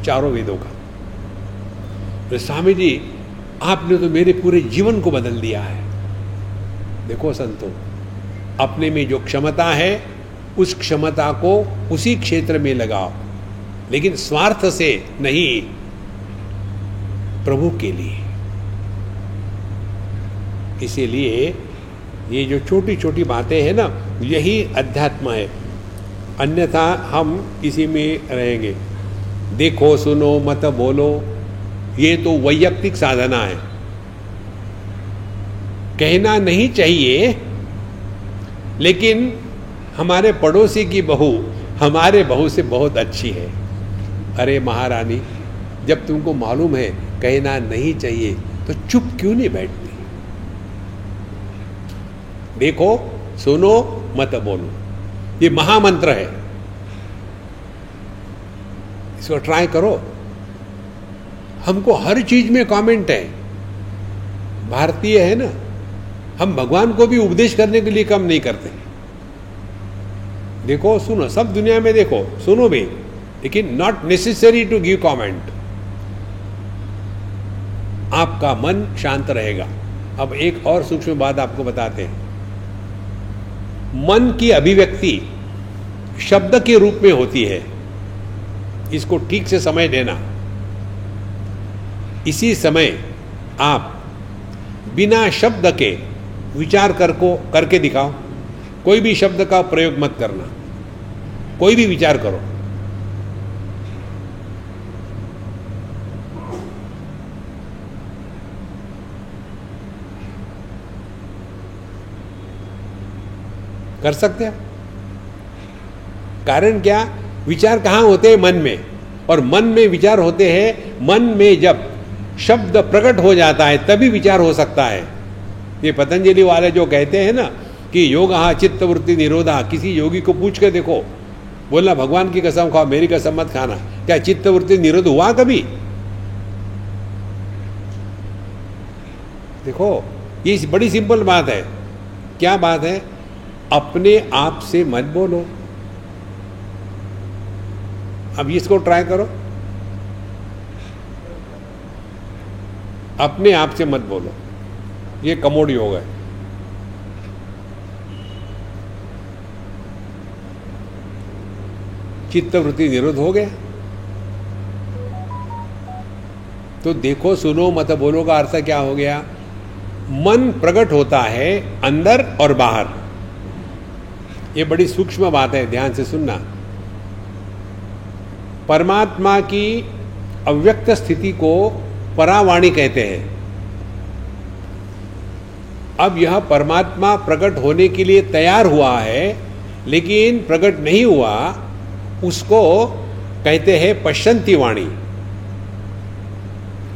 चारों वेदों का। तो स्वामी जी आपने तो मेरे पूरे जीवन को बदल दिया है। देखो संतो, अपने में जो क्षमता है, उस क्षमता को उसी क्षेत्र में लगाओ। लेकिन स्वार्थ से नहीं, प्रभु के लिए। इसीलिए ये जो छोटी छोटी बातें हैं ना, यही अध्यात्म है। अन्यथा हम इसी में रहेंगे। देखो, सुनो, मत बोलो, ये तो वैयक्तिक साधना है। कहना नहीं चाहिए, लेकिन हमारे पड़ोसी की बहू, हमारे बहू से बहुत अच्छी है। अरे महारानी, जब तुमको मालूम है कहना नहीं चाहिए तो चुप क्यों नहीं बैठती? देखो, सुनो, मत बोलो। ये महामंत्र है। इसको ट्राई करो। हमको हर चीज़ में कमेंट है। भारतीय है ना? हम भगवान को भी उपदेश करने के लिए कम नहीं करते। देखो, सुनो, सब दुनिया में देखो, सुनो भी। लेकिन not necessary to give comment आपका मन शांत रहेगा। अब एक और सूक्ष्म बात आपको बताते हैं। मन की अभिव्यक्ति शब्द के रूप में होती है। इसको ठीक से समय देना। इसी समय आप बिना शब्द के विचार कर को, करके दिखाओ। कोई भी शब्द का प्रयोग मत करना। कोई भी विचार करो। कर सकते हैं। कारण क्या? विचार कहाँ होते हैं मन में? और मन में विचार होते हैं, मन में जब शब्द प्रकट हो जाता है, तभी विचार हो सकता है। ये पतंजलि वाले जो कहते हैं ना कि योग हा चित्त निरोधा, किसी योगी को पूछ के देखो, बोलना, भगवान की कसम खाओ, मेरी कसम मत खाना। क्या चित्तवृत्ति निरोध हुआ कभी? देखो, ये बड़ी सिंपल बात है। क्या बात है? अपने आप से मत बोलो। अब इसको ट्राई करो। अपने आप से मत बोलो। ये कमोड योग है। चित्तवृत्ति निरुद्ध हो गया। तो देखो, सुनो, मत बोलो का अर्थ क्या हो गया? मन प्रकट होता है अंदर और बाहर। ये बड़ी सूक्ष्म बात है, ध्यान से सुनना। परमात्मा की अव्यक्त स्थिति को परावाणी कहते हैं। अब यह परमात्मा प्रकट होने के लिए तैयार हुआ है, लेकिन प्रकट नहीं हुआ, उसको कहते हैं पश्चंती वाणी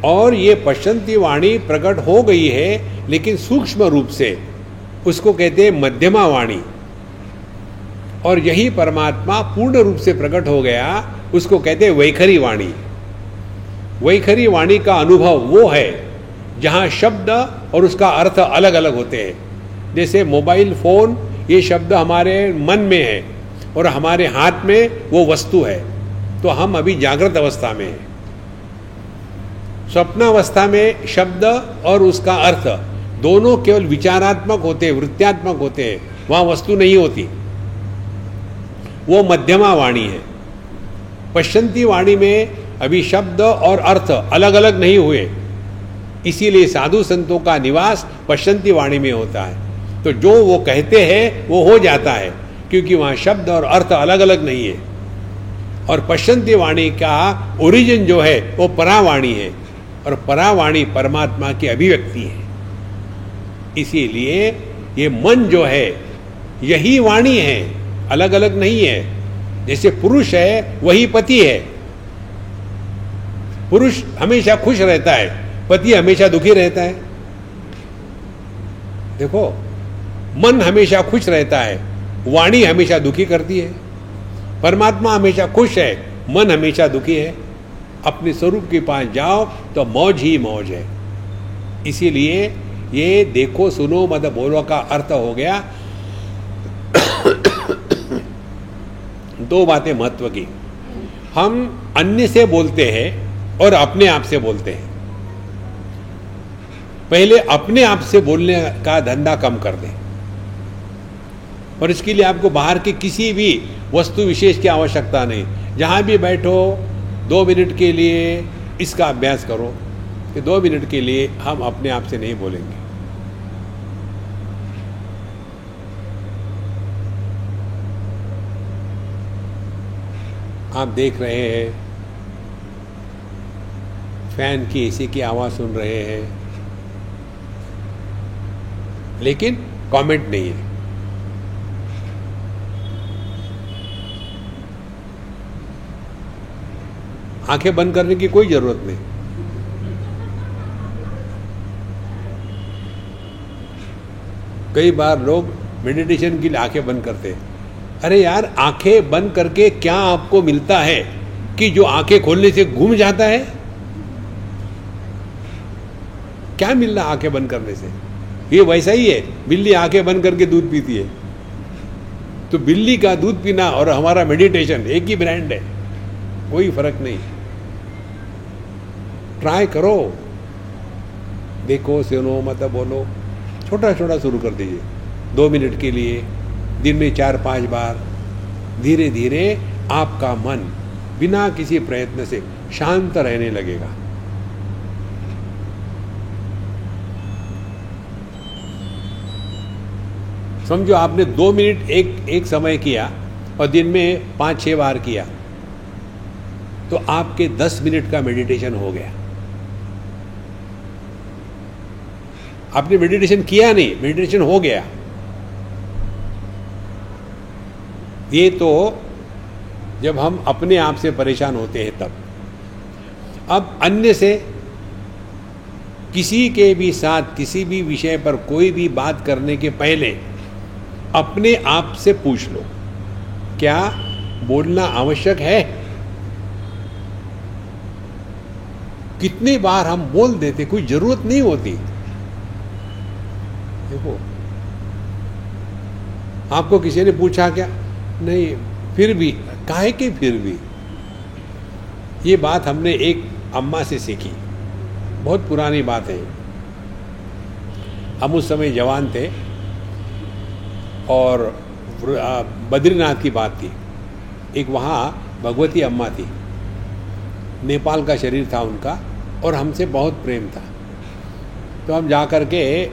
और ये पश्चंती वाणी प्रकट हो गई है, लेकिन सूक्ष्म रूप से, उसको कहते हैं मध्यमा वाणी और यही परमात्मा पूर्ण रूप से प्रकट हो गया, उसको कहते वैखरी वाणी। वैखरी वाणी का अनुभव वो है, जहाँ शब्द और उसका अर्थ अलग अलग होते हैं। जैसे मोबाइल फ़ोन, ये शब्द हमारे मन में है और हमारे हाथ में वो वस्तु है तो हम अभी जागृत अवस्था में हैं। स्वप्नावस्था में शब्द और उसका अर्थ दोनों केवल विचारात्मक होते, वृत्त्यात्मक होते हैं, वहाँ वस्तु नहीं होती। वो मध्यमा वाणी है। पश्चंती वाणी में अभी शब्द और अर्थ अलग अलग नहीं हुए। इसीलिए साधु संतों का निवास पश्चंती वाणी में होता है। तो जो वो कहते हैं, वो हो जाता है, क्योंकि वहाँ शब्द और अर्थ अलग अलग नहीं है। और पश्चंती वाणी का ओरिजिन जो है, वो परावाणी है, और परावाणी परमात्मा की अभिव्यक्ति है। इसीलिए ये मन जो है, यही वाणी है। अलग अलग नहीं है। जैसे पुरुष है, वही पति है। पुरुष हमेशा खुश रहता है, पति हमेशा दुखी रहता है। देखो, मन हमेशा खुश रहता है, वाणी हमेशा दुखी करती है। परमात्मा हमेशा खुश है, मन हमेशा दुखी है। अपने स्वरूप के पास जाओ तो मौज ही मौज है। इसीलिए ये देखो, सुनो, मत बोलो का अर्थ हो गया। दो बातें महत्व की। हम अन्य से बोलते हैं और अपने आप से बोलते हैं। पहले अपने आप से बोलने का धंधा कम कर दें। और इसके लिए आपको बाहर की किसी भी वस्तु विशेष की आवश्यकता नहीं। जहाँ भी बैठो, दो मिनट के लिए इसका अभ्यास करो कि दो मिनट के लिए हम अपने आप से नहीं बोलेंगे। आप देख रहे हैं। फ़ैन की एसी की आवाज़ सुन रहे हैं। लेकिन कमेंट नहीं है। आँखें बंद करने की कोई ज़रूरत नहीं। कई बार लोग मेडिटेशन के लिए आँखें बंद करते हैं। अरे यार, आँखें बंद करके क्या आपको मिलता है कि जो आँखें खोलने से घूम जाता है? क्या मिल रहा आँखें बंद करने से? ये वैसा ही है, बिल्ली आँखें बंद करके दूध पीती है। तो बिल्ली का दूध पीना और हमारा मेडिटेशन एक ही ब्रांड है, कोई फ़र्क नहीं। ट्राई करो। देखो, सुनो, मत बोलो। छोटा छोटा शुरू कर दीजिए, दो मिनट के लिए। दिन में चार, पाँच बार धीरे धीरे आपका मन बिना किसी प्रयत्न से शांत रहने लगेगा। समझो आपने दो मिनट एक एक समय किया और दिन में पाँच, छह बार किया तो आपके दस मिनट का मेडिटेशन हो गया। आपने मेडिटेशन किया नहीं, मेडिटेशन हो गया। ये तो जब हम अपने आप से परेशान होते हैं तब। अब अन्य से किसी के भी साथ किसी भी विषय पर कोई भी बात करने के पहले अपने आप से पूछ लो, क्या बोलना आवश्यक है? कितनी बार हम बोल देते, कोई ज़रूरत नहीं होती। देखो, आपको किसी ने पूछा क्या? नहीं, फिर भी, काहे के फिर भी? ये बात हमने एक अम्मा से सीखी। बहुत पुरानी बात है। हम उस समय जवान थे और बद्रीनाथ की बात थी। एक वहाँ भगवती अम्मा थी। नेपाल का शरीर था उनका और हमसे बहुत प्रेम था। तो हम जा कर के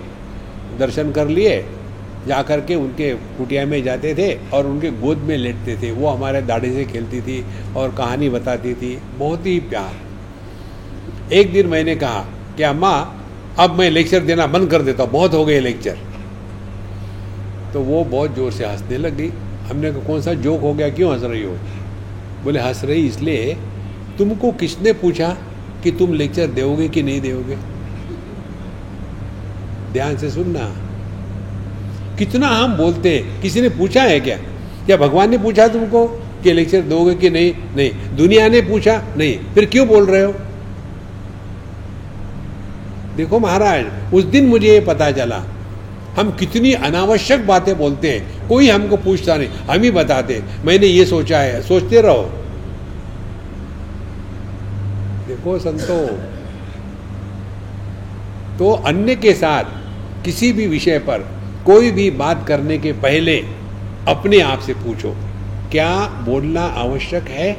दर्शन कर लिए जा कर के उनके कुटिया में जाते थे और उनके गोद में लेटते थे। वो हमारे दाढ़ी से खेलती थी और कहानी बताती थी। बहुत ही प्यार। एक दिन मैंने कहा कि अम्मा, अब मैं लेक्चर देना बंद कर देता हूँ। बहुत हो गए लेक्चर तो वो बहुत ज़ोर से हंसने लग गई। हमने कहा, कौन सा जोक हो गया? क्यों हंस रही हो? बोले, हंस रही इसलिए तुमको किसने पूछा कि तुम लेक्चर दोगे कि नहीं दोगे? ध्यान से सुनना। कितना हम बोलते हैं? किसी ने पूछा है क्या? क्या भगवान ने पूछा तुमको कि लेक्चर दोगे कि नहीं? नहीं। दुनिया ने पूछा? नहीं। फिर क्यों बोल रहे हो? देखो महाराज, उस दिन मुझे ये पता चला, हम कितनी अनावश्यक बातें बोलते हैं। कोई हमको पूछता नहीं। हम ही बताते। मैंने ये सोचा है। सोचते रहो। देखो संतो तो अन्य के साथ किसी भी विषय पर कोई भी बात करने के पहले अपने आप से पूछो, क्या बोलना आवश्यक है?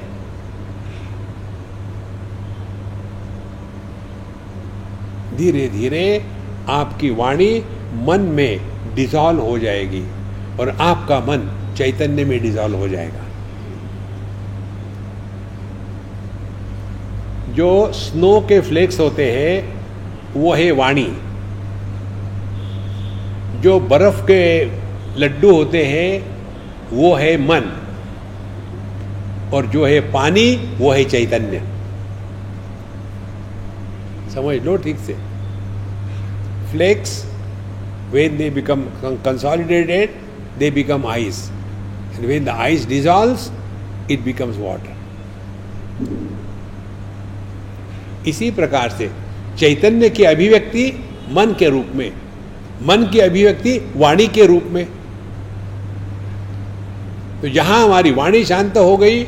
धीरे धीरे आपकी वाणी मन में डिजॉल्व हो जाएगी और आपका मन चैतन्य में डिजॉल्व हो जाएगा। जो स्नो के फ्लेक्स होते हैं, वो है वाणी। जो बर्फ़ के लड्डू होते हैं, वो है मन। और जो है पानी, वो है चैतन्य। समझ लो ठीक से। Flakes when they become consolidated they become ice and when the ice dissolve it becomes water इसी प्रकार से चैतन्य की अभिव्यक्ति मन के रूप में। मन की अभिव्यक्ति वाणी के रूप में। तो जहाँ हमारी वाणी शांत हो गई,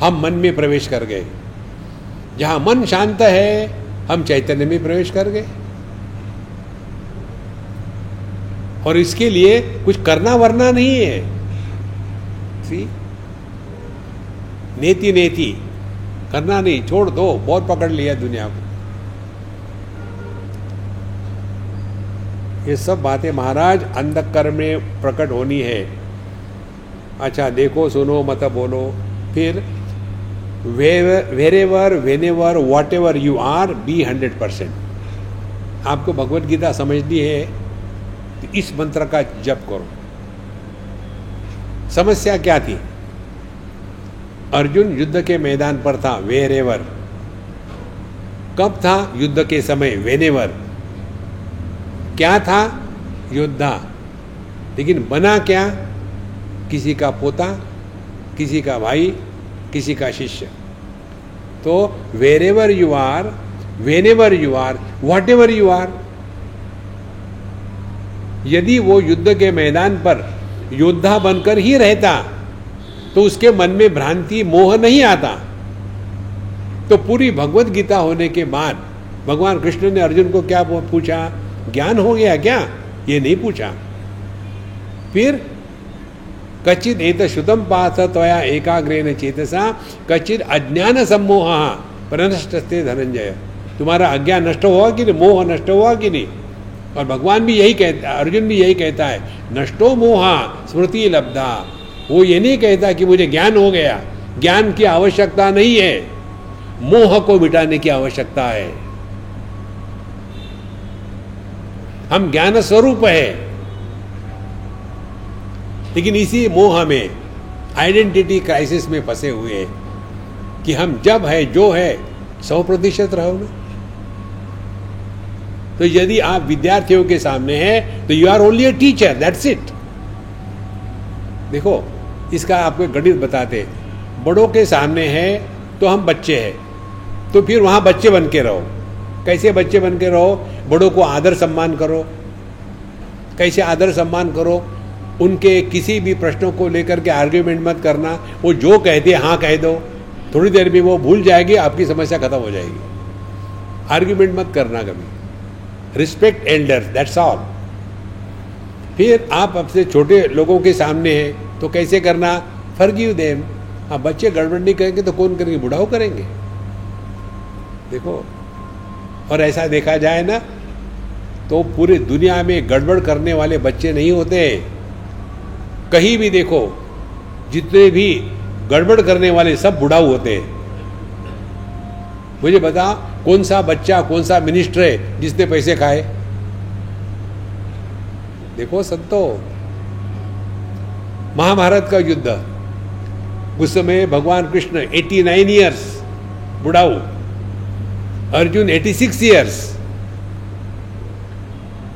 हम मन में प्रवेश कर गए। जहाँ मन शांत है, हम चैतन्य में प्रवेश कर गए। और इसके लिए कुछ करना वरना नहीं है। सी नेति नेति करना नहीं, छोड़ दो, बहुत पकड़ लिया दुनिया को। ये सब बातें महाराज अंधकर में प्रकट होनी है। अच्छा देखो, सुनो, मत बोलो। फिर wherever whenever whatever you are be hundred percent आपको भगवत गीता समझनी है तो इस मंत्र का जप करो। समस्या क्या थी? अर्जुन युद्ध के मैदान पर था वेरेवर कब था युद्ध के समय? वेनेवर क्या था? योद्धा। लेकिन बना क्या? किसी का पोता, किसी का भाई, किसी का शिष्य। तो wherever you are whenever you are whatever you are यदि वो युद्ध के मैदान पर योद्धा बनकर ही रहता तो उसके मन में भ्रांति, मोह नहीं आता। तो पूरी भगवत गीता होने के बाद भगवान कृष्ण ने अर्जुन को क्या पूछा? ज्ञान हो गया क्या? ये नहीं पूछा। फिर, कचित एत श्रुतम पाथ त्वया एकाग्रेन चेतसा, कचित अज्ञान सम्मोह प्रनष्ट धनंजय। तुम्हारा अज्ञान नष्ट हुआ कि नहीं? मोह नष्ट हुआ कि नहीं? और भगवान भी यही कहता, अर्जुन भी यही कहता है, नष्टो मोहा, स्मृति लब्धा। वो ये नहीं कहता कि मुझे ज्ञान हो गया। ज्ञान की आवश्यकता नहीं है। मोह को मिटाने की आवश्यकता है। हम ज्ञान स्वरूप है। लेकिन इसी मोह में आइडेंटिटी क्राइसिस में फंसे हुए हैं कि हम जब है, जो है, सौ प्रतिशत रहोगे। तो यदि आप विद्यार्थियों के सामने हैं तो you are only a teacher that's it देखो, इसका आपको गणित बताते बड़ों के सामने है तो हम बच्चे हैं। तो फिर वहाँ बच्चे बन के रहो। कैसे बच्चे बन के रहो? बड़ों को आदर सम्मान करो, कैसे आदर सम्मान करो, उनके किसी भी प्रश्नों को लेकर के आर्ग्यूमेंट मत करना। वो जो कहते हाँ कह दो। थोड़ी देर में वो भूल जाएगी, आपकी समस्या खत्म हो जाएगी। आर्ग्यूमेंट मत करना कभी। रिस्पेक्ट एल्डर्स दैट्स ऑल फिर आप अपने छोटे लोगों के सामने हैं तो कैसे करना? फर्गिव देम हाँ बच्चे गड़बड़ नहीं करेंगे तो कौन करेंगे? बुढ़ाओ करेंगे। देखो, और ऐसा देखा जाए ना तो पूरी दुनिया में गड़बड़ करने वाले बच्चे नहीं होते कहीं भी देखो, जितने भी गड़बड़ करने वाले सब बुढ़ाऊ होते हैं। मुझे बता, कौन सा बच्चा, कौन सा मिनिस्टर है जिसने पैसे खाए? देखो संतो, महाभारत का युद्ध। उस समय भगवान कृष्ण 89 इयर्स, बुढ़ाऊ। अर्जुन 86 इयर्स।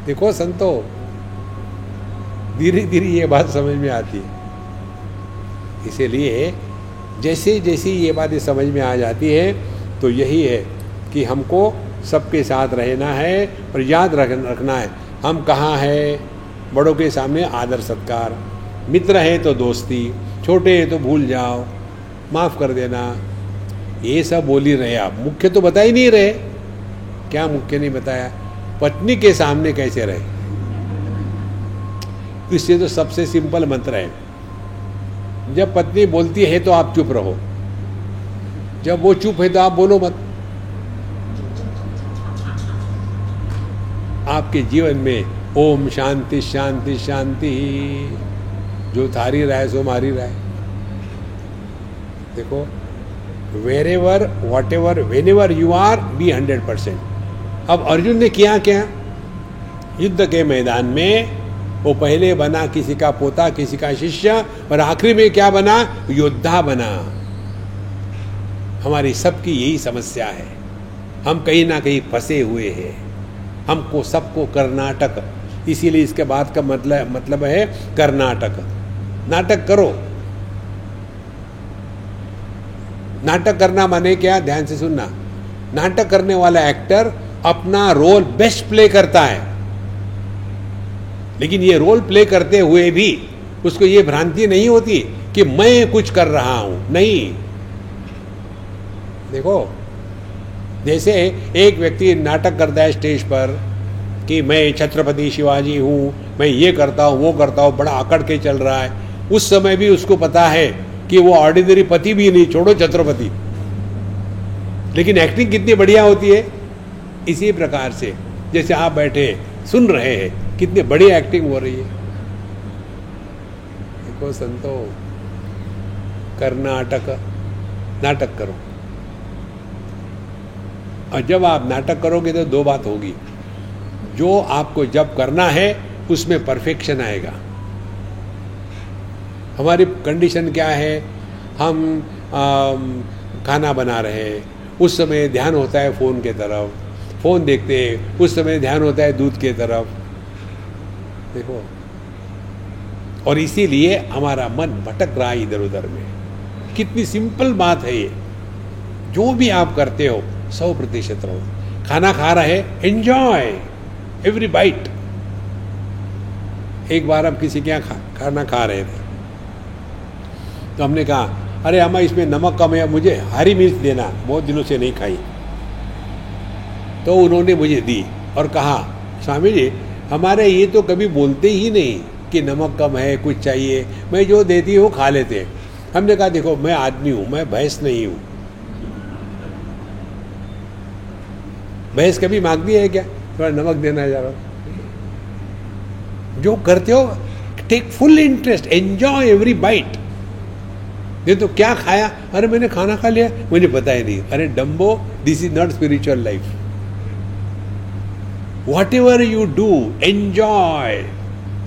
देखो संतो, धीरे धीरे ये बात समझ में आती है। इसीलिए जैसे जैसे ये बातें समझ में आ जाती है तो यही है कि हमको सबके साथ रहना है और याद रख रखना है, हम कहाँ हैं? बड़ों के सामने आदर सत्कार, मित्र हैं तो दोस्ती, छोटे हैं तो भूल जाओ, माफ़ कर देना। ये सब बोल ही रहे आप, मुख्य तो बता ही नहीं रहे। क्या मुख्य नहीं बताया? पत्नी के सामने कैसे रहे? इससे तो सबसे सिंपल मंत्र है। जब पत्नी बोलती है तो आप चुप रहो। जब वो चुप है तो आप बोलो मत। आपके जीवन में ओम शांति शांति शांति, जो थारी है सो मारी है देखो wherever whatever whenever you are be hundred percent अब अर्जुन ने किया क्या? युद्ध के मैदान में वो पहले बना किसी का पोता, किसी का शिष्य, और आखिरी में क्या बना? योद्धा बना। हमारी सबकी यही समस्या है। हम कहीं ना कहीं फंसे हुए हैं। हमको सबको कर्नाटक। इसीलिए इसके बाद का मतलब मतलब है कर्नाटक। नाटक करो। नाटक करना माने क्या? ध्यान से सुनना। नाटक करने वाला एक्टर अपना रोल बेस्ट प्ले करता है। लेकिन ये रोल प्ले करते हुए भी उसको ये भ्रांति नहीं होती कि मैं कुछ कर रहा हूँ। नहीं। देखो, जैसे एक व्यक्ति नाटक करता है स्टेज पर कि मैं छत्रपति शिवाजी हूँ, मैं ये करता हूँ, वो करता हूँ, बड़ा अकड़ के चल रहा है। उस समय भी उसको पता है कि वो ऑर्डिनरी पति भी नहीं, छोड़ो छत्रपति। लेकिन एक्टिंग कितनी बढ़िया होती है। इसी प्रकार से जैसे आप बैठे सुन रहे हैं कितनी बड़ी एक्टिंग हो रही है। देखो संतो कर्नाटक नाटक करो। और जब आप नाटक करोगे तो दो बात होगी। जो आपको जब करना है उसमें परफेक्शन आएगा। हमारी कंडीशन क्या है? हम आ, खाना बना रहे हैं। उस समय ध्यान होता है फ़ोन के तरफ़। फ़ोन देखते हैं उस समय ध्यान होता है दूध के तरफ़। देखो। और इसीलिए हमारा मन भटक रहा है इधर उधर में। कितनी सिंपल बात है ये। जो भी आप करते हो सौ प्रतिशत रहो। खाना खा रहे एंजॉय एवरी बाइट एक बार हम किसी के यहाँ खा, खाना खा रहे थे। तो हमने कहा अरे अम्मा इसमें नमक कम है मुझे हरी मिर्च देना। बहुत दिनों से नहीं खाई। तो उन्होंने मुझे दी और कहा, स्वामी जी, हमारे ये तो कभी बोलते ही नहीं कि नमक कम है, कुछ चाहिए। मैं जो देती हूँ, खा लेते हमने कहा, देखो, मैं आदमी हूँ, मैं भैंस नहीं हूँ। भैंस कभी मांगती है क्या? थोड़ा नमक देना जा रहा जो करते हो take full interest enjoy every bite ये तो क्या खाया? अरे, मैंने खाना खा लिया। मुझे पता ही नहीं। अरे dumbo this is not spiritual life ever you do enjoy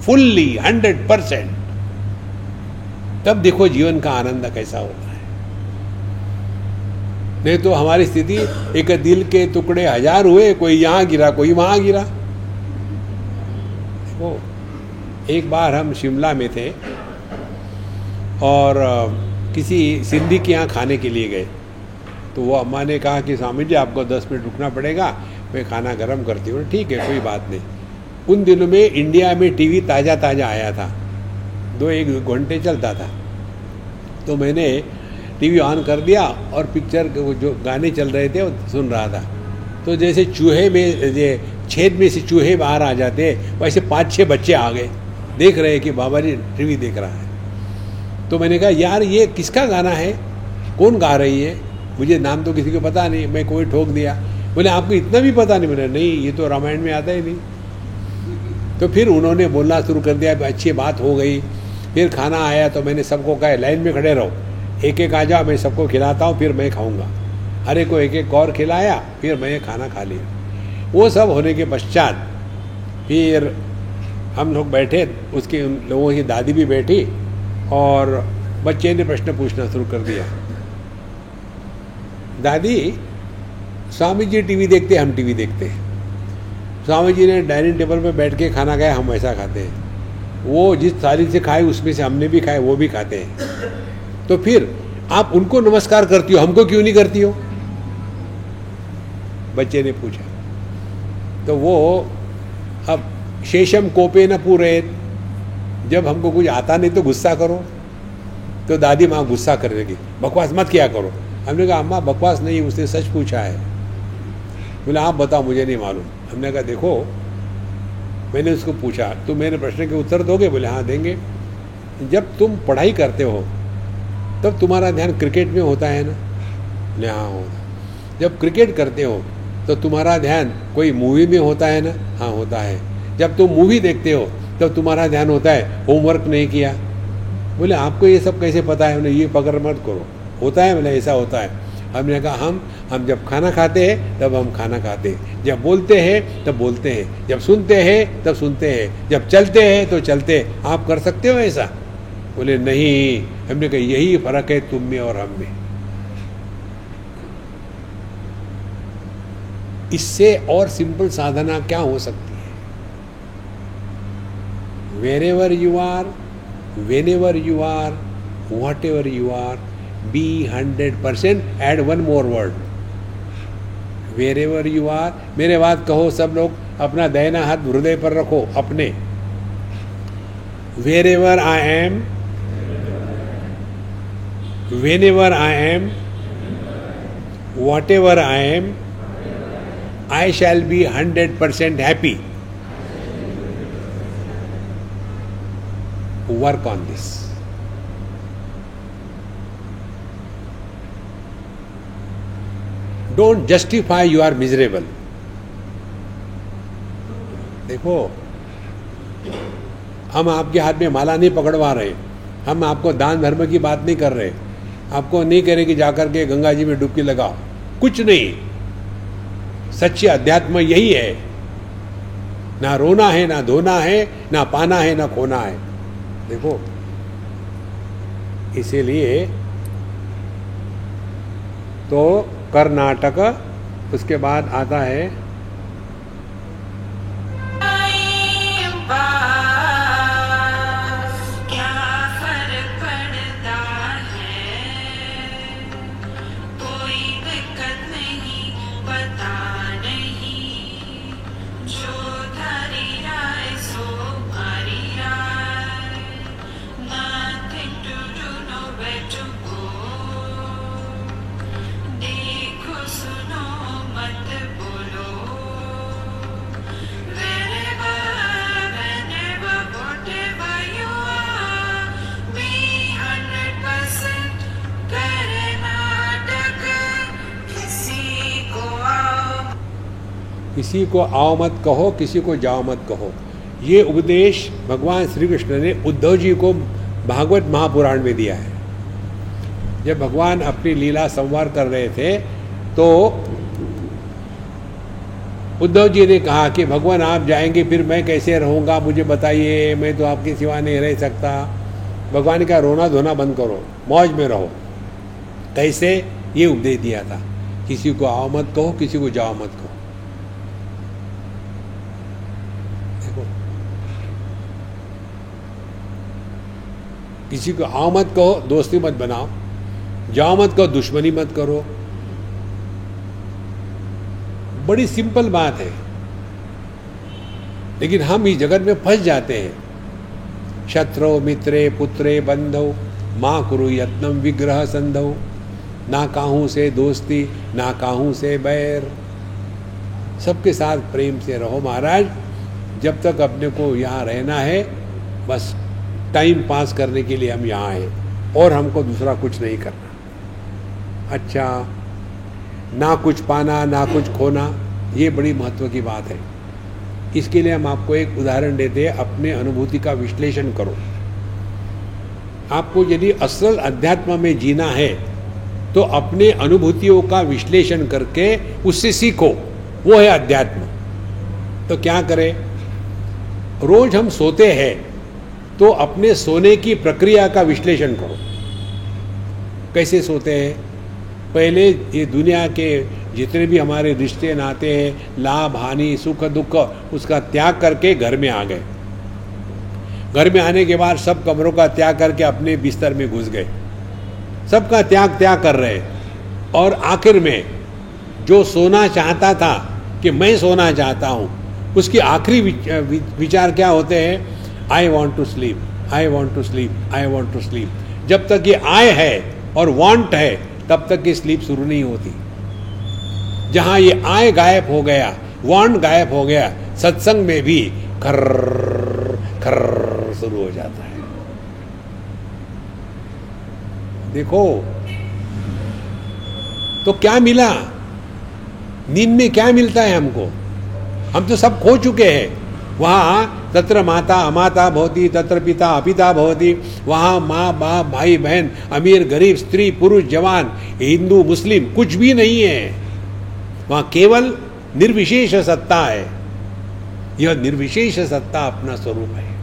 fully hundred percent तब देखो जीवन का आनंद कैसा होता है। नहीं तो हमारी स्थिति, एक दिल के टुकड़े हज़ार हुए, कोई यहाँ गिरा, कोई वहाँ गिरा। देखो एक बार हम शिमला में थे और किसी सिंधी के यहाँ खाने के लिए गए। तो वो अम्मा ने कहा कि, स्वामी जी, आपको दस मिनट रुकना पड़ेगा। मैं खाना गर्म करती हूँ। ठीक है, कोई बात नहीं। उन दिनों में इंडिया में टीवी ताज़ा ताज़ा आया था। दो एक घंटे चलता था। तो मैंने टीवी ऑन कर दिया और पिक्चर वो जो गाने चल रहे थे, वो सुन रहा था। तो जैसे चूहे में, ये छेद में से चूहे बाहर आ जाते वैसे पाँच छः बच्चे आ गए। देख रहे हैं कि बाबा जी टीवी देख रहा है। तो मैंने कहा, यार, ये किसका गाना है? कौन गा रही है? मुझे नाम तो किसी को पता नहीं, मैं कोई ठोक दिया। बोले, आपको इतना भी पता नहीं मैंने, नहीं, ये तो रामायण में आता ही नहीं। तो फिर उन्होंने बोलना शुरू कर दिया, अच्छी बात हो गई। फिर खाना आया तो मैंने सबको कहा, लाइन में खड़े रहो। एक एक आ जाओ, मैं सबको खिलाता हूँ, फिर मैं खाऊँगा। हर एक को एक एक और खिलाया, फिर मैं खाना खा लिया। वो सब होने के पश्चात फिर हम लोग बैठे, उसके उन लोगों की दादी भी बैठी और बच्चे ने प्रश्न पूछना शुरू कर दिया। दादी स्वामी जी टीवी देखते हम टीवी देखते हैं। स्वामी जी ने डाइनिंग टेबल पर बैठ के खाना खाया, हम वैसा खाते हैं। वो जिस थाली से खाए, उसमें से हमने भी खाए वो भी खाते हैं। तो फिर आप उनको नमस्कार करती हो, हमको क्यों नहीं करती हो? बच्चे ने पूछा। तो वो, अब शेषम कोपे न पूरे जब हमको कुछ आता नहीं तो गुस्सा करो। तो दादी माँ गुस्सा कर देगी बकवास मत किया करो। हमने कहा, अम्मा, बकवास नहीं, उसने सच पूछा है। बोले, आप बताओ, मुझे नहीं मालूम। हमने कहा, देखो, मैंने उसको पूछा, तुम मेरे प्रश्न के उत्तर दोगे? बोले हाँ देंगे। जब तुम पढ़ाई करते हो, तब तुम्हारा ध्यान क्रिकेट में होता है ना? बोले हाँ होता जब क्रिकेट करते हो तो तुम्हारा ध्यान कोई मूवी में होता है ना? हाँ होता है। जब तुम मूवी देखते हो, तब तुम्हारा ध्यान होता है, होमवर्क नहीं किया? बोले, आपको ये सब कैसे पता है? बोले, ये पकड़ मत करो। होता है बोले, ऐसा होता है। हमने कहा, हम हम जब खाना खाते हैं, तब हम खाना खाते हैं। जब बोलते हैं, तब बोलते हैं। जब सुनते हैं, तब सुनते हैं। जब चलते हैं तो चलते हैं। आप कर सकते हो ऐसा? बोले, नहीं। हमने कहा, यही फ़र्क है तुम में और हम में। इससे और सिंपल साधना क्या हो सकती है? Wherever you are whenever you are whatever you are be hundred percent add one more word wherever you are मेरे बात कहो सब लोग, अपना दयना हाथ हृदय पर रखो, अपने wherever I am whenever I am whatever I am I shall be 100% happy. Work on this. Don't justify you are miserable देखो, हम आपके हाथ में माला नहीं पकड़वा रहे, हम आपको दान धर्म की बात नहीं कर रहे, आपको नहीं कह रहे कि जाकर के गंगा जी में डुबकी लगाओ। कुछ नहीं। सच्ची अध्यात्म यही है। ना रोना है, ना धोना है, ना पाना है, ना खोना है। देखो, इसीलिए तो कर्नाटक उसके बाद आता है को आओ मत कहो, किसी को जाओ मत कहो। ये उपदेश भगवान श्री कृष्ण ने उद्धव जी को भागवत महापुराण में दिया है। जब भगवान अपनी लीला संवार कर रहे थे तो उद्धव जी ने कहा कि भगवान, आप जाएँगे, फिर मैं कैसे रहूँगा? मुझे बताइए, मैं तो आपके सिवा नहीं रह सकता। भगवान का रोना धोना बंद करो, मौज में रहो। कैसे? ये उपदेश दिया था। किसी को आओ मत कहो, किसी को जाओ मत कहो। किसी को आओ मत कहो, दोस्ती मत बनाओ। जाओ मत कहो, दुश्मनी मत करो। बड़ी सिंपल बात है। लेकिन हम इस जगत में फंस जाते हैं। शत्रु, मित्रे, पुत्रे, बंधो, माँ कुरु यत्नम, विग्रह संधो। ना काहू से दोस्ती, ना काहू से बैर। सबके साथ प्रेम से रहो महाराज। जब तक अपने को यहाँ रहना है, बस। टाइम पास करने के लिए हम यहाँ आए और हमको दूसरा कुछ नहीं करना। अच्छा ना कुछ पाना, ना कुछ खोना, ये बड़ी महत्व की बात है। इसके लिए हम आपको एक उदाहरण देते हैं, अपने अनुभूति का विश्लेषण करो। आपको यदि असल अध्यात्म में जीना है तो अपने अनुभूतियों का विश्लेषण करके उससे सीखो, वो है अध्यात्म। तो क्या करें? रोज हम सोते हैं तो अपने सोने की प्रक्रिया का विश्लेषण करो। कैसे सोते हैं? पहले ये दुनिया के जितने भी हमारे रिश्ते, नाते हैं, लाभ, हानि, सुख, दुख, उसका त्याग करके घर में आ गए। घर में आने के बाद सब कमरों का त्याग करके अपने बिस्तर में घुस गए। सबका त्याग त्याग कर रहे और आखिर में जो सोना चाहता था कि मैं सोना चाहता हूँ, उसकी आखिरी विचार क्या होते हैं? I want to sleep I want to sleep I want to sleep जब तक ये आय है और वॉन्ट है, तब तक ये स्लीप शुरू नहीं होती। जहाँ ये आय गायब हो गया वॉन्ट गायब हो गया, सत्संग में भी खर खर शुरू हो जाता है। देखो तो क्या मिला? नींद में क्या मिलता है हमको? हम तो सब खो चुके हैं। वहाँ तत्र माता अमाता भवती, तत्र पिता अपिता भवती। वहाँ माँ, बाप, भाई, बहन, अमीर, गरीब, स्त्री, पुरुष, जवान, हिंदू, मुस्लिम, कुछ भी नहीं है। वहाँ केवल निर्विशेष सत्ता है। यह निर्विशेष सत्ता अपना स्वरूप है।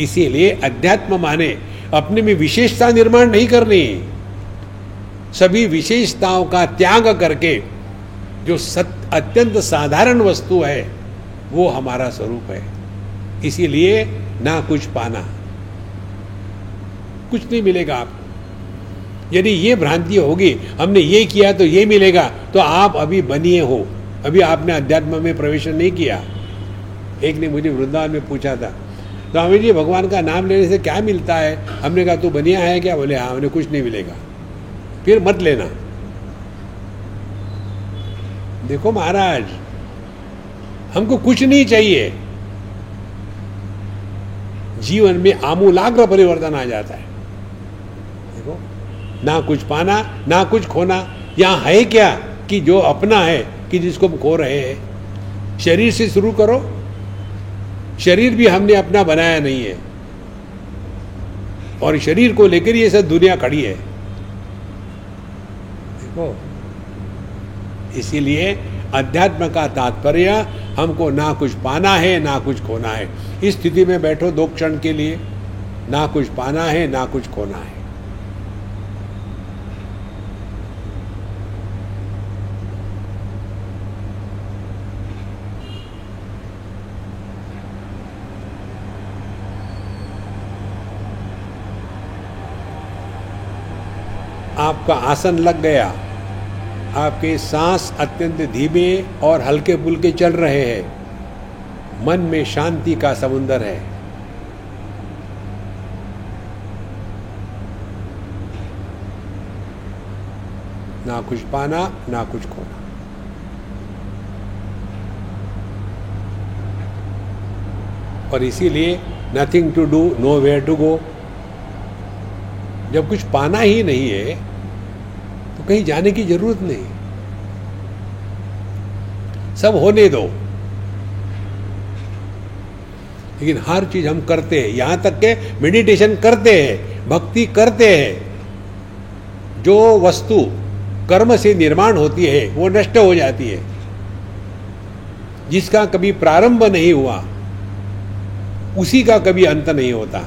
इसीलिए अध्यात्म माने अपने में विशेषता निर्माण नहीं करनी। सभी विशेषताओं का त्याग करके जो सत, अत्यंत साधारण वस्तु है वो हमारा स्वरूप है। इसीलिए ना कुछ पाना। कुछ नहीं मिलेगा आपको। यदि ये भ्रांति होगी, हमने ये किया तो ये मिलेगा तो आप अभी बनिए हो। अभी आपने अध्यात्म में प्रवेश नहीं किया। एक ने मुझे वृंदावन में पूछा था स्वामी जी, भगवान का नाम लेने से क्या मिलता है? हमने कहा, तू बनिया है क्या? बोले हाँ हमने कुछ नहीं मिलेगा। फिर मत लेना। देखो महाराज हमको कुछ नहीं चाहिए। जीवन में आमूलाग्र परिवर्तन आ जाता है। देखो, ना कुछ पाना, ना कुछ खोना। यहाँ है क्या कि जो अपना है, कि जिसको हम खो रहे हैं। शरीर से शुरू करो। शरीर भी हमने अपना बनाया नहीं है। और शरीर को लेकर ये सब दुनिया खड़ी है। देखो, इसीलिए अध्यात्म का तात्पर्य, हमको ना कुछ पाना है, ना कुछ खोना है। इस स्थिति में बैठो दो क्षण के लिए। ना कुछ पाना है, ना कुछ खोना है। आपका आसन लग गया। आपके सांस अत्यंत धीमे और हल्के फुल्के चल रहे हैं। मन में शांति का समुंदर है। ना कुछ पाना, ना कुछ खोना। और इसीलिए nothing to do nowhere to go जब कुछ पाना ही नहीं है कहीं जाने की ज़रूरत नहीं। सब होने दो। लेकिन हर चीज़ हम करते हैं। यहाँ तक के मेडिटेशन करते हैं, भक्ति करते हैं। जो वस्तु कर्म से निर्माण होती है, वो नष्ट हो जाती है। जिसका कभी प्रारंभ नहीं हुआ, उसी का कभी अंत नहीं होता।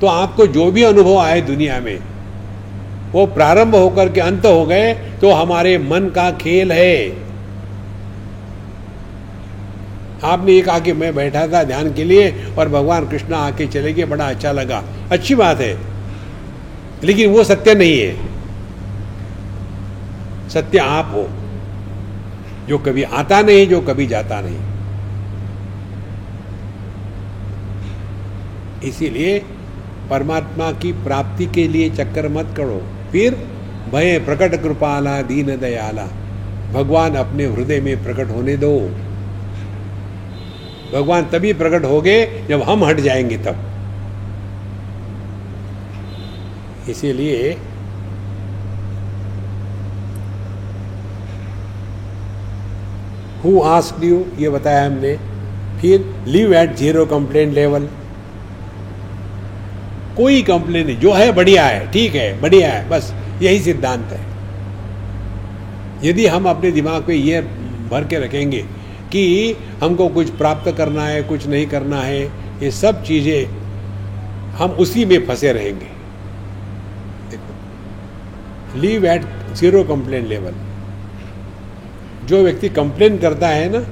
तो आपको जो भी अनुभव आए दुनिया में वो प्रारंभ होकर के अंत हो गए तो हमारे मन का खेल है। आपने एक आके मैं बैठा था ध्यान के लिए, और भगवान कृष्ण आके चले गए, बड़ा अच्छा लगा। अच्छी बात है, लेकिन वो सत्य नहीं है। सत्य आप हो, जो कभी आता नहीं, जो कभी जाता नहीं। इसीलिए परमात्मा की प्राप्ति के लिए चक्कर मत करो। फिर भय प्रकट कृपाला, दीन दयाला। भगवान अपने हृदय में प्रकट होने दो। भगवान तभी प्रकट हो गए जब हम हट जाएँगे तब। इसीलिए हु आस्क यू ये बताया हमने, फिर live at zero complain level कोई कंप्लेन नहीं, जो है बढ़िया है, ठीक है, बढ़िया है, बस यही सिद्धांत है। यदि हम अपने दिमाग पे ये भर के रखेंगे कि हमको कुछ प्राप्त करना है, कुछ नहीं करना है, ये सब चीज़ें हम उसी में फंसे रहेंगे। देखो live at zero complain level जो व्यक्ति कंप्लेन करता है ना,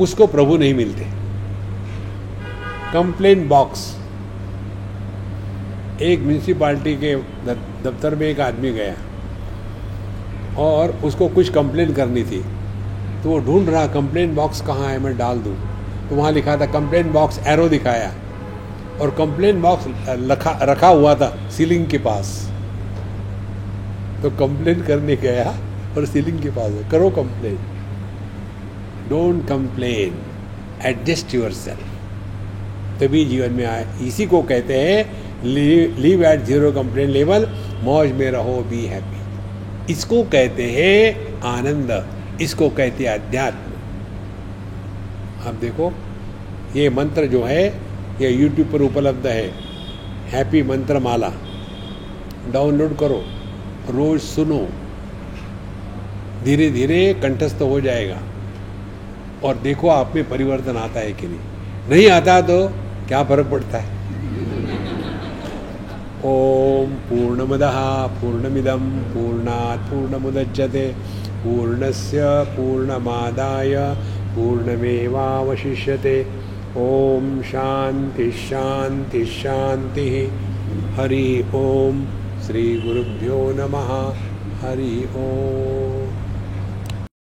उसको प्रभु नहीं मिलते। कंप्लेन बॉक्स एक म्यूनसिपाल्टी के दफ्तर में एक आदमी गया और उसको कुछ कंप्लेन करनी थी। तो वो ढूंढ रहा कंप्लेन बॉक्स कहाँ है? मैं डाल दूँ। तो वहाँ लिखा था कंप्लेन बॉक्स एरो दिखाया। और कंप्लेन बॉक्स रखा रखा हुआ था सीलिंग के पास। तो कंप्लेन करने गया और सीलिंग के पास करो complain don't complain adjust yourself तभी जीवन में आए। इसी को कहते हैं live at zero complain level मौज में रहो बी हैप्पी इसको कहते हैं आनंद, इसको कहते हैं अध्यात्म. आप देखो, ये मंत्र जो है, ये यूट्यूब पर उपलब्ध है. हैप्पी मंत्र माला डाउनलोड करो. रोज सुनो. धीरे धीरे कंठस्थ हो जाएगा. और देखो आप में परिवर्तन आता है कि नहीं. नहीं आता तो क्या फ़र्क पड़ता है? ओम पूर्णमद, पूर्णमिदं, पूर्णात् पूर्णमुदच्यते पूर्णस्य पूर्णमादाय, पूर्णमेवावशिष्यते। शांति शांति हरि ओम श्री गुरुभ्यो नमः। हरि ओम।